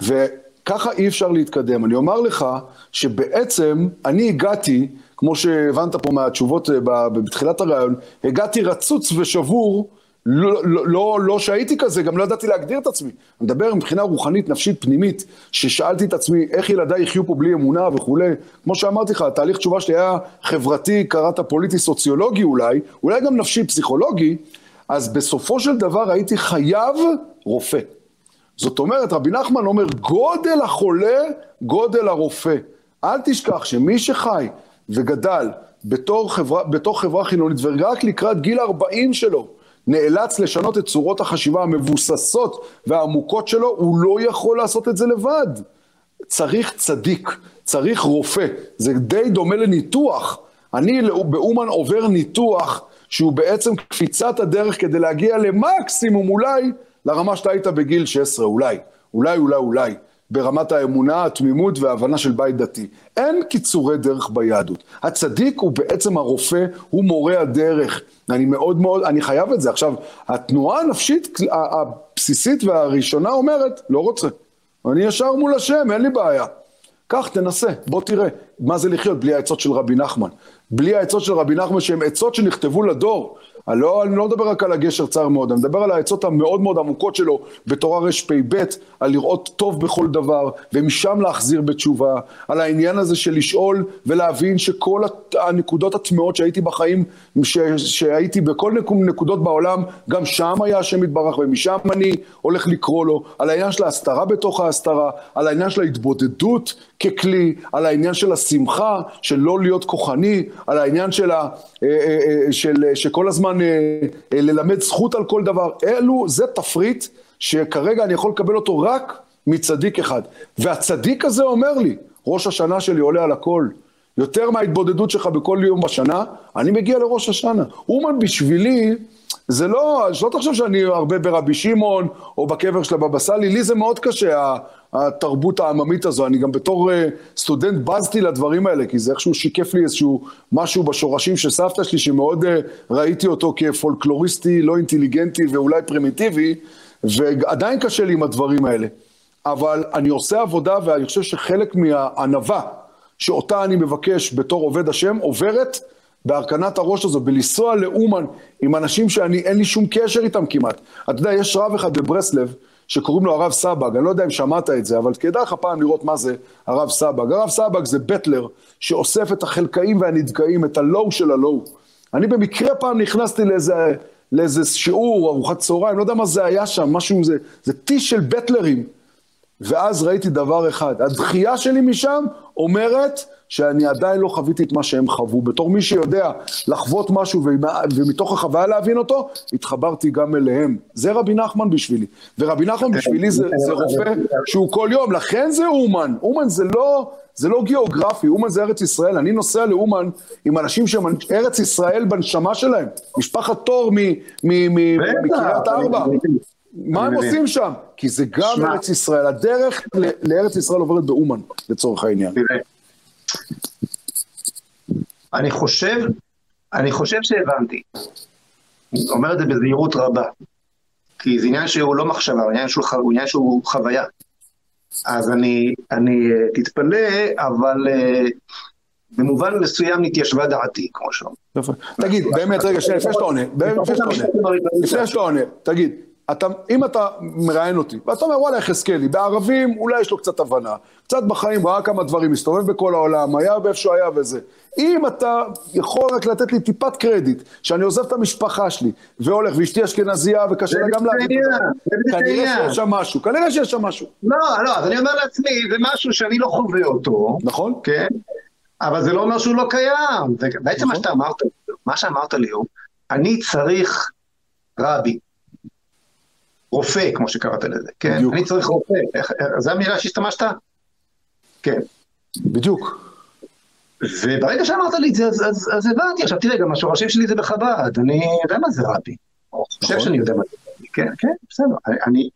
וככה אי אפשר להתקדם. אני אומר לך שבעצם אני הגעתי כמו שהבנת פה מהתשובות אה, בתחילת הרעיון, הגעתי רצוץ ושבור, לא, לא, לא, לא שהייתי כזה, גם לא ידעתי להגדיר את עצמי. אני מדבר מבחינה רוחנית, נפשית, פנימית, ששאלתי את עצמי איך ילדיי יחיו פה בלי אמונה וכולי. כמו שאמרתי לך, התהליך תשובה שלי היה חברתי, קראת פוליטי, סוציולוגי אולי, אולי גם נפשי, פסיכולוגי, אז בסופו של דבר הייתי חייב רופא. זאת אומרת, רבי נחמן אומר, גודל החולה, גודל הרופא. אל תשכח שמי שחי וגדל בתור חברה, בתור חברה חילונית, ורק לקראת גיל 40 שלו נאלץ לשנות את צורות החשיבה המבוססות והעמוקות שלו, הוא לא יכול לעשות את זה לבד. צריך צדיק, צריך רופא. זה די דומה לניתוח. אני באומן עובר ניתוח שהוא בעצם קפיצת הדרך כדי להגיע למקסימום אולי לרמה שאתה היית בגיל 16, אולי. אולי, אולי, אולי. ברמת האמונה, התמימות וההבנה של בית דתי. אין קיצורי דרך ביהדות. הצדיק הוא בעצם הרופא, הוא מורה הדרך. אני מאוד מאוד, אני חייב את זה. עכשיו, התנועה הנפשית הבסיסית והראשונה אומרת, לא רוצה. אני ישר מול השם, אין לי בעיה. קח, תנסה, בוא תראה מה זה לחיות בלי העצות של רבי נחמן. בלי העצות של רבי נחמן שהן עצות שנכתבו לדור. אני לא, אני לא מדבר רק על הגשר צר מאוד, אני מדבר על העצות המאוד מאוד עמוקות שלו בתורה רפ"ב, על לראות טוב בכל דבר, ומשם להחזיר בתשובה, על העניין הזה של לשאול ולהבין שכל הנקודות הטמעות שהייתי בחיים, ש, שהייתי בכל נקודות בעולם, גם שם היה השם יתברך, ומשם אני הולך לקרוא לו, על העניין של ההסתרה בתוך ההסתרה, על העניין של ההתבודדות ככלי, על העניין של השמחה, של לא להיות כוחני, על העניין של, ה, אה, אה, אה, של, שכל הזמן ללמד זכות על כל דבר. אלו, זה תפריט שכרגע אני יכול לקבל אותו רק מצדיק אחד. והצדיק הזה אומר לי, ראש השנה שלי עולה על הכל. יותר מההתבודדות שלך בכל יום בשנה, אני מגיע לראש השנה. אומן בשבילי, זה לא, שלא תחשוב שאני הרבה ברבי שמעון או בקבר של הבבא סאלי, לי זה מאוד קשה, התרבות העממית הזו. אני גם בתור אה, סטודנט בזתי לדברים האלה, כי זה איכשהו שיקף לי איזשהו משהו בשורשים של סבתא שלי, שמאוד אה, ראיתי אותו כפולקלוריסטי, לא אינטליגנטי ואולי פרימיטיבי, ועדיין קשה לי עם הדברים האלה. אבל אני עושה עבודה, ואני חושב שחלק מהענווה שאותה אני מבקש בתור עובד השם, עוברת בהרכנת הראש הזו, בלנסוע לאומן עם אנשים שאני, אין לי שום קשר איתם כמעט. אתה יודע, יש רב אחד בברסלב, שקוראים לו הרב סבג, אני לא יודע אם שמעת את זה, אבל כדאי לך פעם לראות מה זה הרב סבג. הרב סבג זה בטלר שאוסף את החלקאים והנדכאים, את הלואו של הלואו. אני במקרה פעם נכנסתי לאיזה, לאיזה שיעור, ארוחת צהריים, לא יודע מה זה היה שם, משהו, זה, זה טיש של בטלרים. ואז ראיתי דבר אחד, הדחייה שלי משם אומרת שאני עדיין לא חוויתי את מה שהם חוו. בתור מי שיודע לחוות משהו ומתוך החוויה להבין אותו, התחברתי גם אליהם. זה רבי נחמן בשבילי. ורבי נחמן בשבילי זה, זה רופא שהוא כל יום, לכן זה אומן. אומן זה לא, זה לא גיאוגרפי, אומן זה ארץ ישראל. אני נוסע לאומן עם אנשים שהם ארץ ישראל בנשמה שלהם. משפחת תור מקריית ארבע. מה הם עושים שם? כי זה גם ארץ ישראל. הדרך לארץ ישראל עוברת באומן, לצורך העניין. אני חושב, אני חושב שהבנתי. אני אומר את זה בזהירות רבה. כי זה עניין שהוא לא מחשבה, הוא עניין שהוא, הוא עניין שהוא חוויה. אז אני, אני אה, תתפלא, אבל אה, במובן מסוים נתיישבה דעתי, כמו שאומרים. תגיד, באמת, רגע, לפני שאתה עונה, לפני שאתה עונה, תגיד, אתה, אם אתה מראיין אותי, ואתה אומר, וואלה, יחזקאלי, בערבים אולי יש לו קצת הבנה, קצת בחיים, ראה כמה דברים, מסתובב בכל העולם, היה באיפה שהוא היה וזה. אם אתה יכול רק לתת לי טיפת קרדיט, שאני עוזב את המשפחה שלי, והולך, ואשתי אשכנזייה, וקשה לה גם להגיד את זה, כנראה שיש שם משהו, כנראה שיש שם משהו. לא, לא, אז אני אומר לעצמי, זה משהו שאני לא חווה אותו. נכון. כן, אבל זה לא אומר שהוא לא קיים. בעצם מה נכון. שאתה אמרת, מה שאמרת לי הוא, אני צריך רבי. רופא, כמו שקראת לזה, כן? בדיוק. אני צריך רופא. זו המילה שהשתמשת? כן. בדיוק. וברגע שאמרת לי את זה, אז, אז, אז הבנתי. עכשיו תראה, גם השורשים שלי זה בחב"ד, אני יודע מה זה רבי. אני חושב נכון. שאני יודע מה זה רבי. כן, כן, בסדר. אני...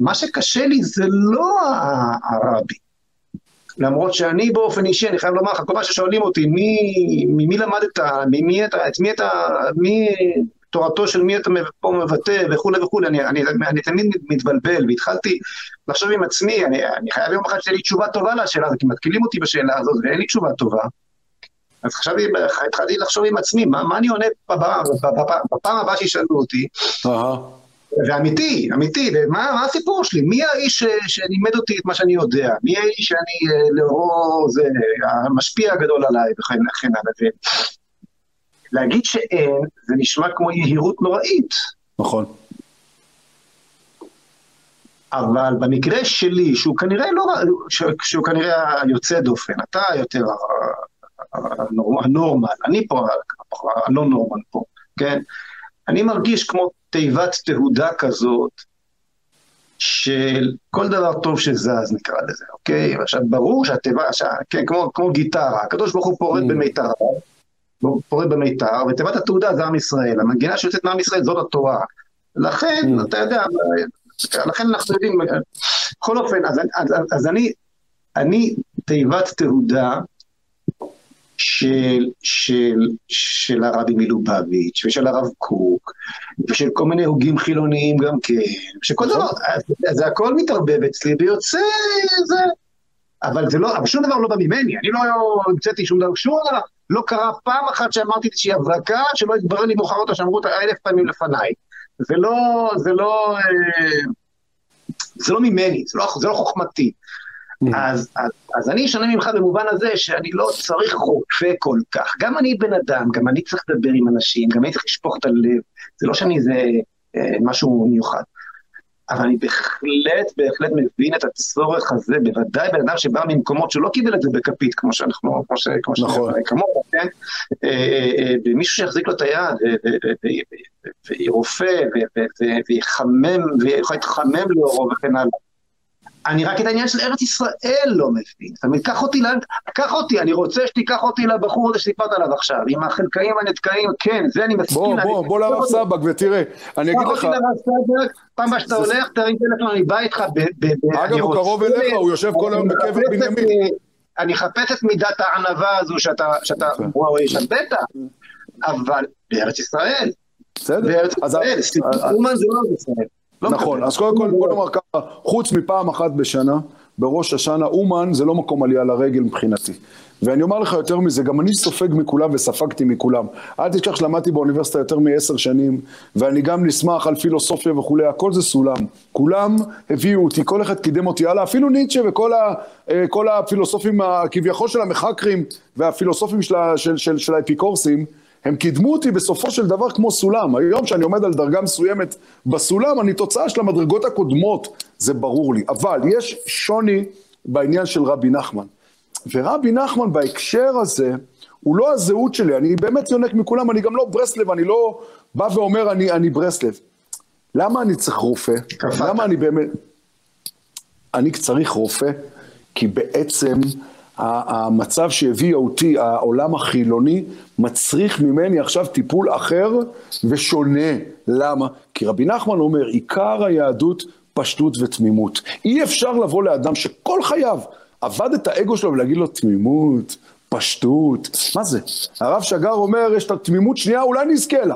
מה שקשה לי זה לא הרבי. למרות שאני באופן אישי, אני חייב לומר לך, כל מה ששואלים אותי, מי, ממי למדת, ממי אתה, את מי אתה, מי תורתו של מי אתה פה מבטא וכולי וכולי, אני, אני, אני, אני תמיד מתבלבל, והתחלתי לחשוב עם עצמי, אני, אני חייב יום אחד שתהיה לי תשובה טובה לשאלה הזאת, כי מתקילים אותי בשאלה הזאת ואין לי תשובה טובה. אז חשבתי, התחלתי לחשוב עם עצמי, מה, מה אני עונה בפעם, בפעם הבאה שישאלו אותי. ואמיתי, אמיתי, ומה מה הסיפור שלי? מי האיש שלימד אותי את מה שאני יודע? מי האיש שאני אה, לאורו, זה, המשפיע הגדול עליי וכן הלאה. להגיד שאין, זה נשמע כמו יהירות נוראית. נכון. אבל במקרה שלי, שהוא כנראה לא, שהוא כנראה היוצא דופן, אתה יותר הנורמל, אני פה הלא נורמל פה, כן? אני מרגיש כמו תיבת תהודה כזאת, של כל דבר טוב שזז נקרא לזה, אוקיי? עכשיו ברור שהתיבה, כן, כמו, כמו גיטרה, הקדוש ברוך הוא פורט mm. פועל במיתר, ותיבת התעודה זה עם ישראל, המנגינה שיוצאת מעם ישראל זאת התורה. לכן, mm. אתה יודע, לכן אנחנו יודעים, בכל אופן, אז, אז, אז אני, אני תיבת תעודה של, של, של הרבי מלובביץ' ושל הרב קוק ושל כל מיני הוגים חילוניים גם כן, שכל נכון. דבר, זה הכל מתערבב אצלי ויוצא זה, אבל זה לא, אבל שום דבר לא בא ממני, אני לא המצאתי שום דבר, שום דבר, לא קרה פעם אחת שאמרתי איזושהי הברקה שלא התברר לי מאוחר אותה שאמרו אותה אלף פעמים לפניי. זה לא, זה לא, אה, זה לא ממני, זה לא, זה לא חוכמתי. Mm. אז, אז, אז אני אשנה ממך במובן הזה שאני לא צריך רופא כל כך. גם אני בן אדם, גם אני צריך לדבר עם אנשים, גם אני צריך לשפוך את הלב. זה לא שאני איזה אה, משהו מיוחד. אבל אני בהחלט, בהחלט מבין את הצורך הזה, בוודאי בן אדם שבא ממקומות שלא קיבל את זה בכפית, כמו שאנחנו, כמו ש... כמו נכון. כמוך, כן? אה, אה, אה, ומישהו שיחזיק לו את היד, וירופא, ויחמם, ויכול להתחמם לאורו וכן הלאה. אני רק את העניין של ארץ ישראל לא מבין. זאת אומרת, קח אותי, קח אותי, אני רוצה שתיקח אותי לבחור הזה שסיפרת עליו עכשיו, עם החלקאים הנתקעים, כן, זה אני מסכים. בוא, בוא, בוא לרב סבג ותראה, אני אגיד לך... קח אותי לרב סבג, פעם שאתה הולך, תרים טלפון, אני בא איתך ב... אגב, הוא קרוב אליך, הוא יושב כל היום בקבר בנימין. אני אחפש את מידת הענווה הזו שאתה, וואו, יש שם בטח, אבל בארץ ישראל. בסדר. בארץ ישראל, אומן זה לא ארץ ישראל. לא נכון, אז קודם כל בוא נאמר ככה, חוץ מפעם אחת בשנה, בראש השנה, אומן זה לא מקום עלייה לרגל מבחינתי. ואני אומר לך יותר מזה, גם אני סופג מכולם וספגתי מכולם. אל תשכח שלמדתי באוניברסיטה יותר מעשר שנים, ואני גם נסמך על פילוסופיה וכולי, הכל זה סולם. כולם הביאו אותי, כל אחד קידם אותי הלאה, אפילו ניטשה וכל ה, אה, הפילוסופים כביכול של המחקרים והפילוסופים של, של, של, של האפיקורסים, הם קידמו אותי בסופו של דבר כמו סולם. היום כשאני עומד על דרגה מסוימת בסולם, אני תוצאה של המדרגות הקודמות, זה ברור לי. אבל יש שוני בעניין של רבי נחמן. ורבי נחמן בהקשר הזה, הוא לא הזהות שלי, אני באמת יונק מכולם, אני גם לא ברסלב, אני לא בא ואומר אני, אני ברסלב. למה אני צריך רופא? למה אני באמת... אני צריך רופא, כי בעצם המצב שהביא אותי, העולם החילוני, מצריך ממני עכשיו טיפול אחר ושונה. למה? כי רבי נחמן אומר, עיקר היהדות פשטות ותמימות. אי אפשר לבוא לאדם שכל חייו עבד את האגו שלו ולהגיד לו תמימות, פשטות, מה זה? הרב שגר אומר, יש את התמימות שנייה, אולי נזכה לה.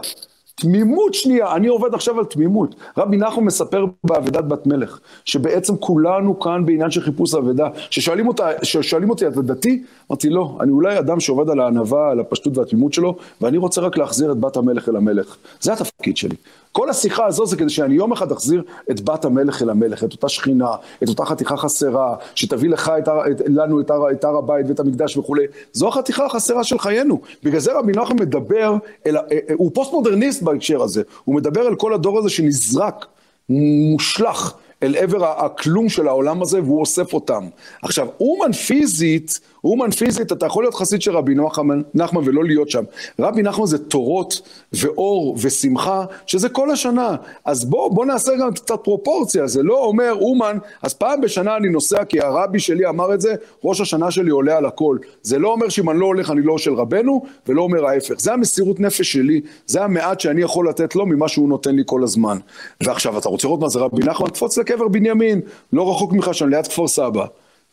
תמימות שנייה, אני עובד עכשיו על תמימות. רבי נחום מספר באבדת בת מלך, שבעצם כולנו כאן בעניין של חיפוש אבדה. ששואלים אותי, אתה דתי? אמרתי, לא, אני אולי אדם שעובד על הענווה, על הפשטות והתמימות שלו, ואני רוצה רק להחזיר את בת המלך אל המלך. זה התפקיד שלי. כל השיחה הזו זה כדי שאני יום אחד אחזיר את בת המלך אל המלך, את אותה שכינה, את אותה חתיכה חסרה, שתביא לך את, את, לנו את הר, את הר הבית ואת המקדש וכולי. זו החתיכה החסרה של חיינו. בגלל זה רבי נחמן מדבר, אל, אה, אה, הוא פוסט מודרניסט בהקשר הזה, הוא מדבר על כל הדור הזה שנזרק, מושלך. אל עבר הכלום של העולם הזה, והוא אוסף אותם. עכשיו, אומן פיזית, אומן פיזית, אתה יכול להיות חסיד של רבי נחמן, נחמן ולא להיות שם. רבי נחמן זה תורות ואור ושמחה, שזה כל השנה. אז בוא, בוא נעשה גם קצת פרופורציה, זה לא אומר אומן, אז פעם בשנה אני נוסע, כי הרבי שלי אמר את זה, ראש השנה שלי עולה על הכל. זה לא אומר שאם אני לא הולך אני לא של רבנו, ולא אומר ההפך. זה המסירות נפש שלי, זה המעט שאני יכול לתת לו ממה שהוא נותן לי כל הזמן. ועכשיו, אתה רוצה לראות מה זה רבי נחמן? תפוץ לקבר בנימין, לא רחוק ממך שם, ליד כפר סבא.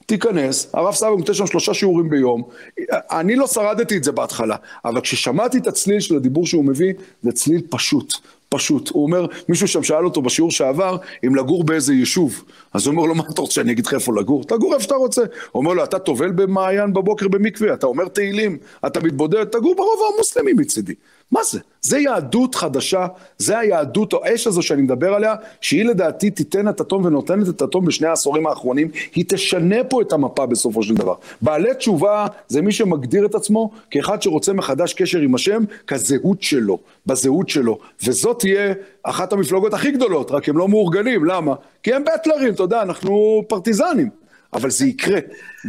תיכנס, הרב סבא נותן שם שלושה שיעורים ביום. אני לא שרדתי את זה בהתחלה, אבל כששמעתי את הצליל של הדיבור שהוא מביא, זה צליל פשוט. פשוט. הוא אומר, מישהו שם שאל אותו בשיעור שעבר, אם לגור באיזה יישוב. אז הוא אומר לו, מה אתה רוצה שאני אגיד לך איפה לגור? תגור איפה שאתה רוצה. הוא אומר לו, אתה טובל במעיין בבוקר במקווה, אתה אומר תהילים, אתה מתבודד, תגור ברובע המוסלמי מצידי. מה זה? זה יהדות חדשה, זה היהדות, האש הזו שאני מדבר עליה, שהיא לדעתי תיתן את התום ונותנת את התום בשני העשורים האחרונים, היא תשנה פה את המפה בסופו של דבר. בעלי תשובה זה מי שמגדיר את עצמו כאחד שרוצה מחדש קשר עם השם, כזהות שלו, בזהות שלו. וזאת תהיה אחת המפלגות הכי גדולות, רק הם לא מאורגנים, למה? כי הם בטלרים, אתה יודע, אנחנו פרטיזנים. אבל זה יקרה,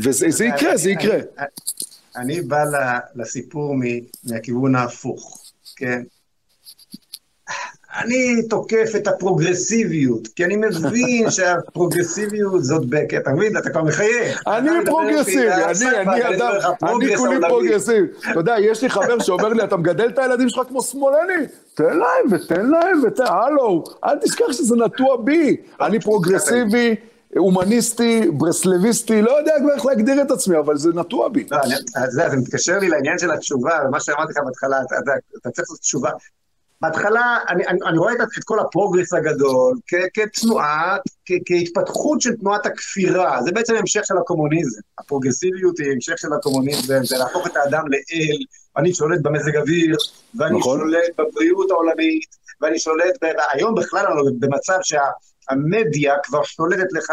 וזה יקרה, זה יקרה. אני בא לסיפור מהכיוון ההפוך. כן? אני תוקף את הפרוגרסיביות, כי אני מבין שהפרוגרסיביות זאת בקט, אתה מבין? אתה כבר מחייך. אני פרוגרסיבי, אני, אני אדם, אני כולי פרוגרסיבי. אתה יודע, יש לי חבר שאומר לי, אתה מגדל את הילדים שלך כמו שמאלני, תן להם ותן להם ותן, הלו, אל תשכח שזה נטוע בי. אני פרוגרסיבי. הומניסטי, ברסלביסטי, לא יודע כבר איך להגדיר את עצמי, אבל זה נטוע בי. לא, זה מתקשר לי לעניין של התשובה, ומה שאמרתי לך בהתחלה, אתה צריך לעשות תשובה. בהתחלה, אני, אני, אני רואה את, את כל ה progress הגדול כ, כתנועה, כ, כהתפתחות של תנועת הכפירה, זה בעצם המשך של הקומוניזם. הפרוגרסיביות היא המשך של הקומוניזם, זה להפוך את האדם לאל, אני שולט במזג אוויר, ואני נכון. שולט בבריאות העולמית, ואני שולט, ב... היום בכלל במצב שה... המדיה כבר שולטת לך...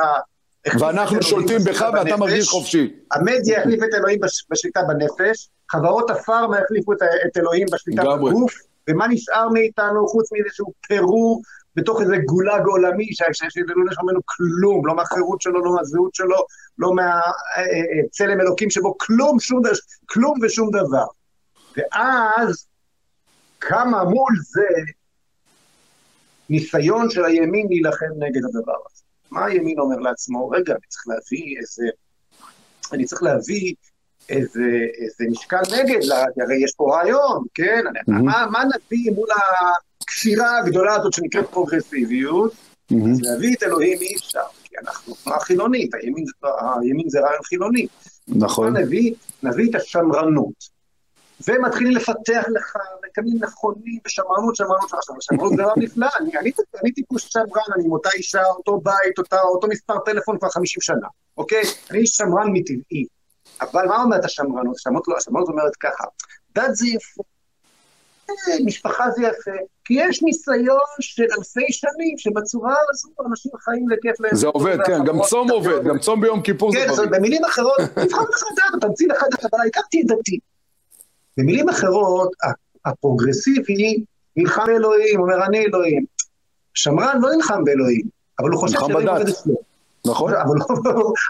ואנחנו שולטים בך ואתה מרגיש חופשי. המדיה החליף את אלוהים בשליטה בנפש, חברות הפארמה החליפו את אלוהים בשליטה בגוף, ומה נשאר מאיתנו חוץ מאיזשהו פירור בתוך איזה גולג עולמי, שלא יש ממנו כלום, לא מהחירות שלו, לא מהזהות שלו, לא מהצלם אה, אה, אלוקים שבו, כלום, שום דבר, כלום ושום דבר. ואז קמה מול זה ניסיון של הימין להילחם נגד הדבר הזה. מה הימין אומר לעצמו? רגע, אני צריך להביא איזה... אני צריך להביא איזה, איזה משקל נגד, הרי יש פה רעיון, כן? Mm-hmm. מה, מה נביא מול הכפירה הגדולה הזאת שנקראת פרוגרסיביות? Mm-hmm. אז להביא את אלוהים אי אפשר, כי אנחנו תנועה חילונית, הימין, הימין זה רעיון חילוני. נכון. נביא, נביא את השמרנות. ומתחילים לפתח לך מקמים נכונים ושמרנות, שמרנות, שמרנות, שמרנות זה דבר נפלא, אני, אני, אני טיפוס שמרן, אני עם אותה אישה, אותו בית, אותה, אותו מספר טלפון כבר 50 שנה, אוקיי? אני שמרן מטבעי. אבל מה אומרת השמרנות? השמרנות, לא, השמרנות אומרת ככה, דת זה יפה, אה, משפחה זה יפה, כי יש ניסיון של אלפי שנים שבצורה הזו אנשים חיים לכיף להם. זה עובד, כן, גם צום עובד, גם צום ביום כיפור זה עובד. כן, במילים אחרות, תבחר לך דעת, תמציא לך דעת, אבל העיקר תהיה דתי. במילים אחרות, הפרוגרסיבי נלחם באלוהים, אומר אני אלוהים. שמרן לא נלחם באלוהים, אבל הוא חושב שאלוהים עובד אצלו. נכון. אבל,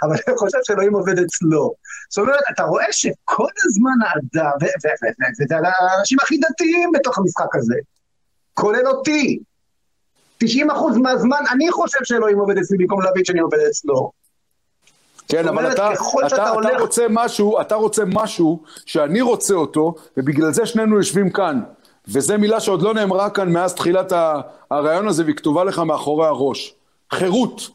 אבל הוא חושב שאלוהים עובד אצלו. זאת אומרת, אתה רואה שכל הזמן האדם, וזה האנשים הכי דתיים בתוך המשחק הזה, כולל אותי. 90% מהזמן אני חושב שאלוהים עובד אצלי במקום להבין שאני עובד אצלו. כן, אבל אתה, אתה, אתה, הולך... אתה רוצה משהו, אתה רוצה משהו שאני רוצה אותו, ובגלל זה שנינו יושבים כאן. וזו מילה שעוד לא נאמרה כאן מאז תחילת הרעיון הזה, והיא כתובה לך מאחורי הראש. חירות.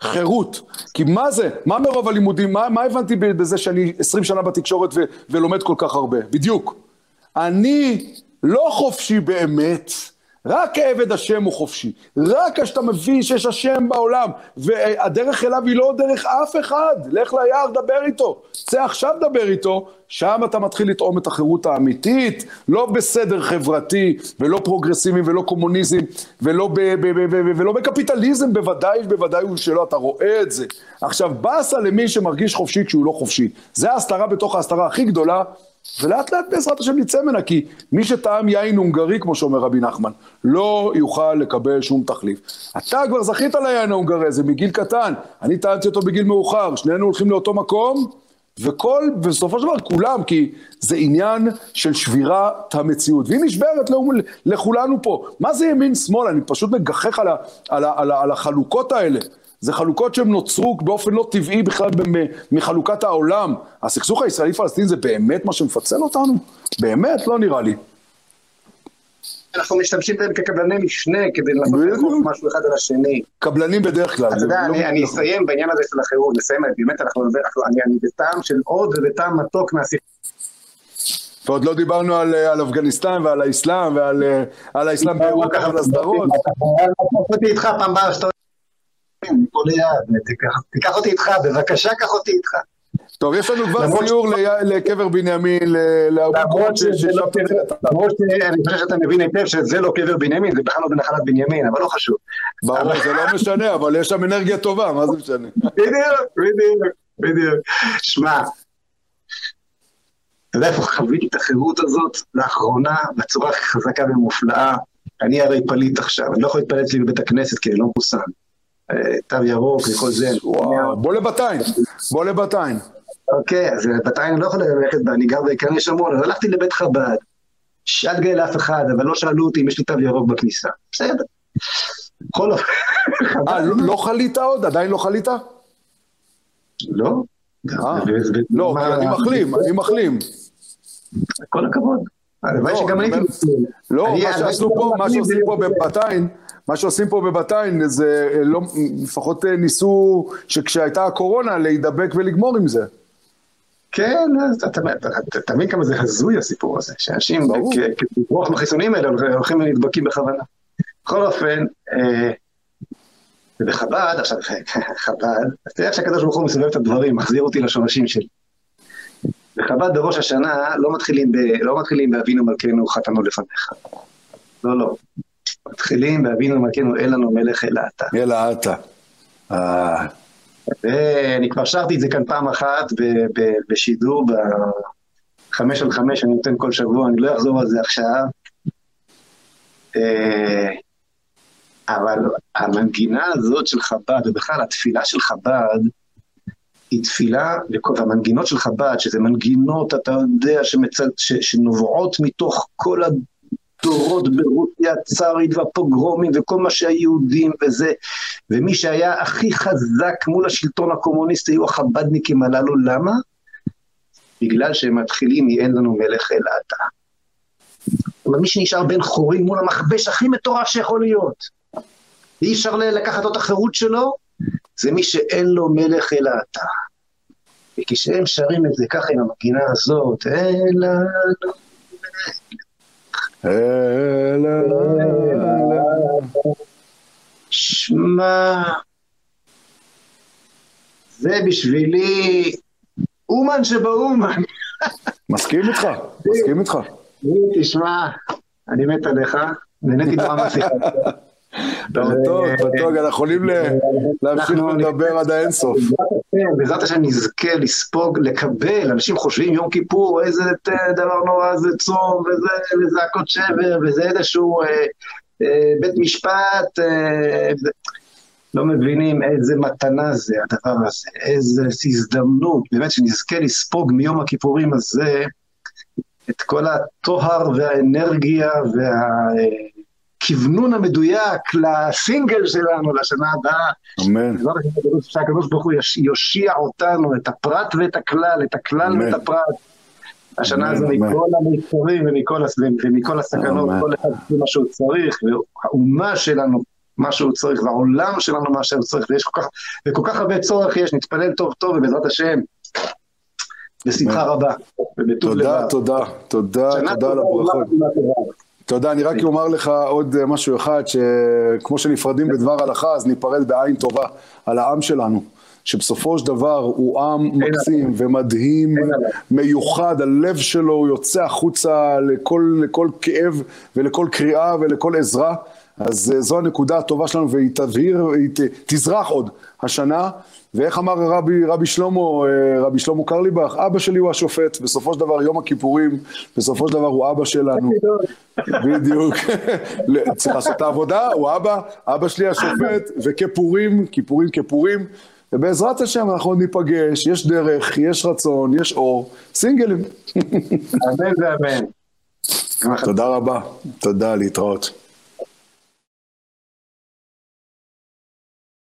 חירות. כי מה זה? מה מרוב הלימודים? מה, מה הבנתי בזה שאני 20 שנה בתקשורת ו, ולומד כל כך הרבה? בדיוק. אני לא חופשי באמת, רק העבד השם הוא חופשי. רק כשאתה מבין שיש השם בעולם, והדרך אליו היא לא דרך אף אחד. לך ליער, דבר איתו. צא עכשיו דבר איתו, שם אתה מתחיל לטעום את החירות האמיתית, לא בסדר חברתי, ולא פרוגרסיבי, ולא קומוניזם, ולא, ב, ב, ב, ב, ולא בקפיטליזם, בוודאי, בוודאי הוא שלא, אתה רואה את זה. עכשיו, באסה למי שמרגיש חופשי כשהוא לא חופשי. זה ההסתרה בתוך ההסתרה הכי גדולה ולאט לאט בעזרת השם נצא ממנה, כי מי שטעם יין הונגרי, כמו שאומר רבי נחמן, לא יוכל לקבל שום תחליף. אתה כבר זכית ליין ההונגרי הזה מגיל קטן, אני טענתי אותו בגיל מאוחר, שנינו הולכים לאותו מקום, וכל, בסופו של דבר כולם, כי זה עניין של שבירת המציאות, והיא נשברת לכולנו פה. מה זה ימין שמאל? אני פשוט מגחך על, ה, על, ה, על, ה, על החלוקות האלה. זה חלוקות שהן נוצרו באופן לא טבעי בכלל מחלוקת העולם. הסכסוך הישראלי-פלסטיני זה באמת מה שמפצל אותנו? באמת? לא נראה לי. אנחנו משתמשים בהם כקבלני משנה כדי לעשות משהו אחד על השני. קבלנים בדרך כלל. אתה יודע, לא אני אסיים בעניין הזה של החירות, נסיים, באמת אנחנו, אני בטעם של עוד ובטעם מתוק מהשיחה. ועוד לא דיברנו על, על אפגניסטן ועל האסלאם ועל האסלאם באירופה ועל הסדרות. אותי איתך פעם באה שאתה תיקח אותי איתך, בבקשה קח אותי איתך. טוב, יש לנו כבר סיור לקבר בנימין, למרות שאני חושב שאתה מבין היטב שזה לא קבר בנימין, זה בכלל לא בנחלת בנימין, אבל לא חשוב. ברור, זה לא משנה, אבל יש שם אנרגיה טובה, מה זה משנה? בדיוק, בדיוק, בדיוק. שמע, אתה יודע איפה חוויתי את החירות הזאת לאחרונה בצורה הכי חזקה ומופלאה? אני הרי פליט עכשיו, אני לא יכול להתפלל אצלי בבית הכנסת כי אני לא מחוסן. תו ירוק וכל זה. בוא לבתיים, בוא לבתיים. אוקיי, אז לבתיים אני לא יכול ללכת, אני גר בקרני שומרון, אז הלכתי לבית חב"ד. שאל גאה לאף אחד, אבל לא שאלו אותי אם יש לי תו ירוק בכניסה. בסדר. בכל אופן. אה, לא חלית עוד? עדיין לא חלית? לא. אה, לא, אני מחלים, אני מחלים. כל הכבוד. הלוואי לא, שגם הייתי מחלים. לא, מה שעושים פה בבתיים, מה שעושים פה בבתיים זה אה, לא, לפחות אה, ניסו שכשהייתה הקורונה להידבק ולגמור עם זה. כן, אתה מבין כמה זה הזוי הסיפור הזה, שאנשים כברוח מהחיסונים האלה הולכים ונדבקים בכוונה. בכל אופן, אה, ובחב"ד, עכשיו חב"ד, אז תראה איך שהקדוש ברוך הוא מסובב את הדברים, מחזיר אותי לשורשים שלי. בחב"ד בראש השנה לא מתחילים, ב, לא מתחילים באבינו מלכנו חתנו לפניך. לא, לא. מתחילים באבינו מלכנו אין לנו מלך אלא אתה. אלא אתה. ואני כבר שרתי את זה כאן פעם אחת בשידור, בחמש על חמש אני נותן כל שבוע, אני לא אחזור על זה עכשיו. אה, אבל המנגינה הזאת של חב"ד, ובכלל התפילה של חב"ד, היא תפילה, והמנגינות של חב"ד, שזה מנגינות, אתה יודע, שמצל, ש, שנובעות מתוך כל הדורות ברוסיה הצארית והפוגרומים וכל מה שהיהודים וזה, ומי שהיה הכי חזק מול השלטון הקומוניסטי היו החב"דניקים הללו, למה? בגלל שהם מתחילים מ"אין לנו מלך אלא אתה". אבל מי שנשאר בן חורים מול המכבש הכי מטורף שיכול להיות, אי אפשר לקחת את החירות שלו, זה מי שאין לו מלך אלא אתה. וכשהם שרים את זה ככה עם המגינה הזאת, אין לנו שמע, זה בשבילי אומן שבאומן. מסכים איתך, מסכים איתך. תשמע, אני מת עליך, נהניתי כבר מהשיחה. טוב, טוב, אנחנו יכולים להמשיך לדבר עד האינסוף. בעזרת השם נזכה לספוג, לקבל, אנשים חושבים יום כיפור, איזה דבר נורא, זה צום, וזה זעקות שבר, וזה איזשהו אה, אה, בית משפט, אה, לא מבינים איזה מתנה זה הדבר הזה, איזה הזדמנות, באמת שנזכה לספוג מיום הכיפורים הזה את כל הטוהר והאנרגיה וה... הכוונון המדויק לסינגל שלנו לשנה הבאה. אמן. שהקדוש ברוך הוא יושיע אותנו, את הפרט ואת הכלל, את הכלל ואת הפרט. השנה הזו מכל המיצורים ומכל, ומכל הסכנות, כל אחד מה שהוא צריך, והאומה שלנו מה שהוא צריך, והעולם שלנו מה שהוא צריך, ויש כל כך, וכל כך הרבה צורך יש, נתפלל טוב טוב, ובעזרת השם, בשמחה רבה, ובטוב לבב. תודה, תודה, תודה, תודה על הברכות. תודה, אני רק אומר לך עוד משהו אחד, שכמו שנפרדים בדבר הלכה, אז ניפרד בעין טובה על העם שלנו. שבסופו של דבר הוא עם מקסים ומדהים, מיוחד, הלב שלו הוא יוצא החוצה לכל, לכל כאב ולכל קריאה ולכל עזרה. אז אה, זו הנקודה הטובה שלנו והיא תבהיר, היא תזרח עוד השנה. ואיך אמר רבי, רבי שלמה, אה, רבי שלמה קרליבך, אבא שלי הוא השופט, בסופו של דבר יום הכיפורים, בסופו של דבר הוא אבא שלנו. בדיוק. צריך לעשות את העבודה, הוא אבא, אבא שלי השופט, וכיפורים, כיפורים כיפורים. ובעזרת השם אנחנו עוד ניפגש, יש דרך, יש רצון, יש אור, סינגלים. אמן ואמן. תודה רבה, תודה, להתראות.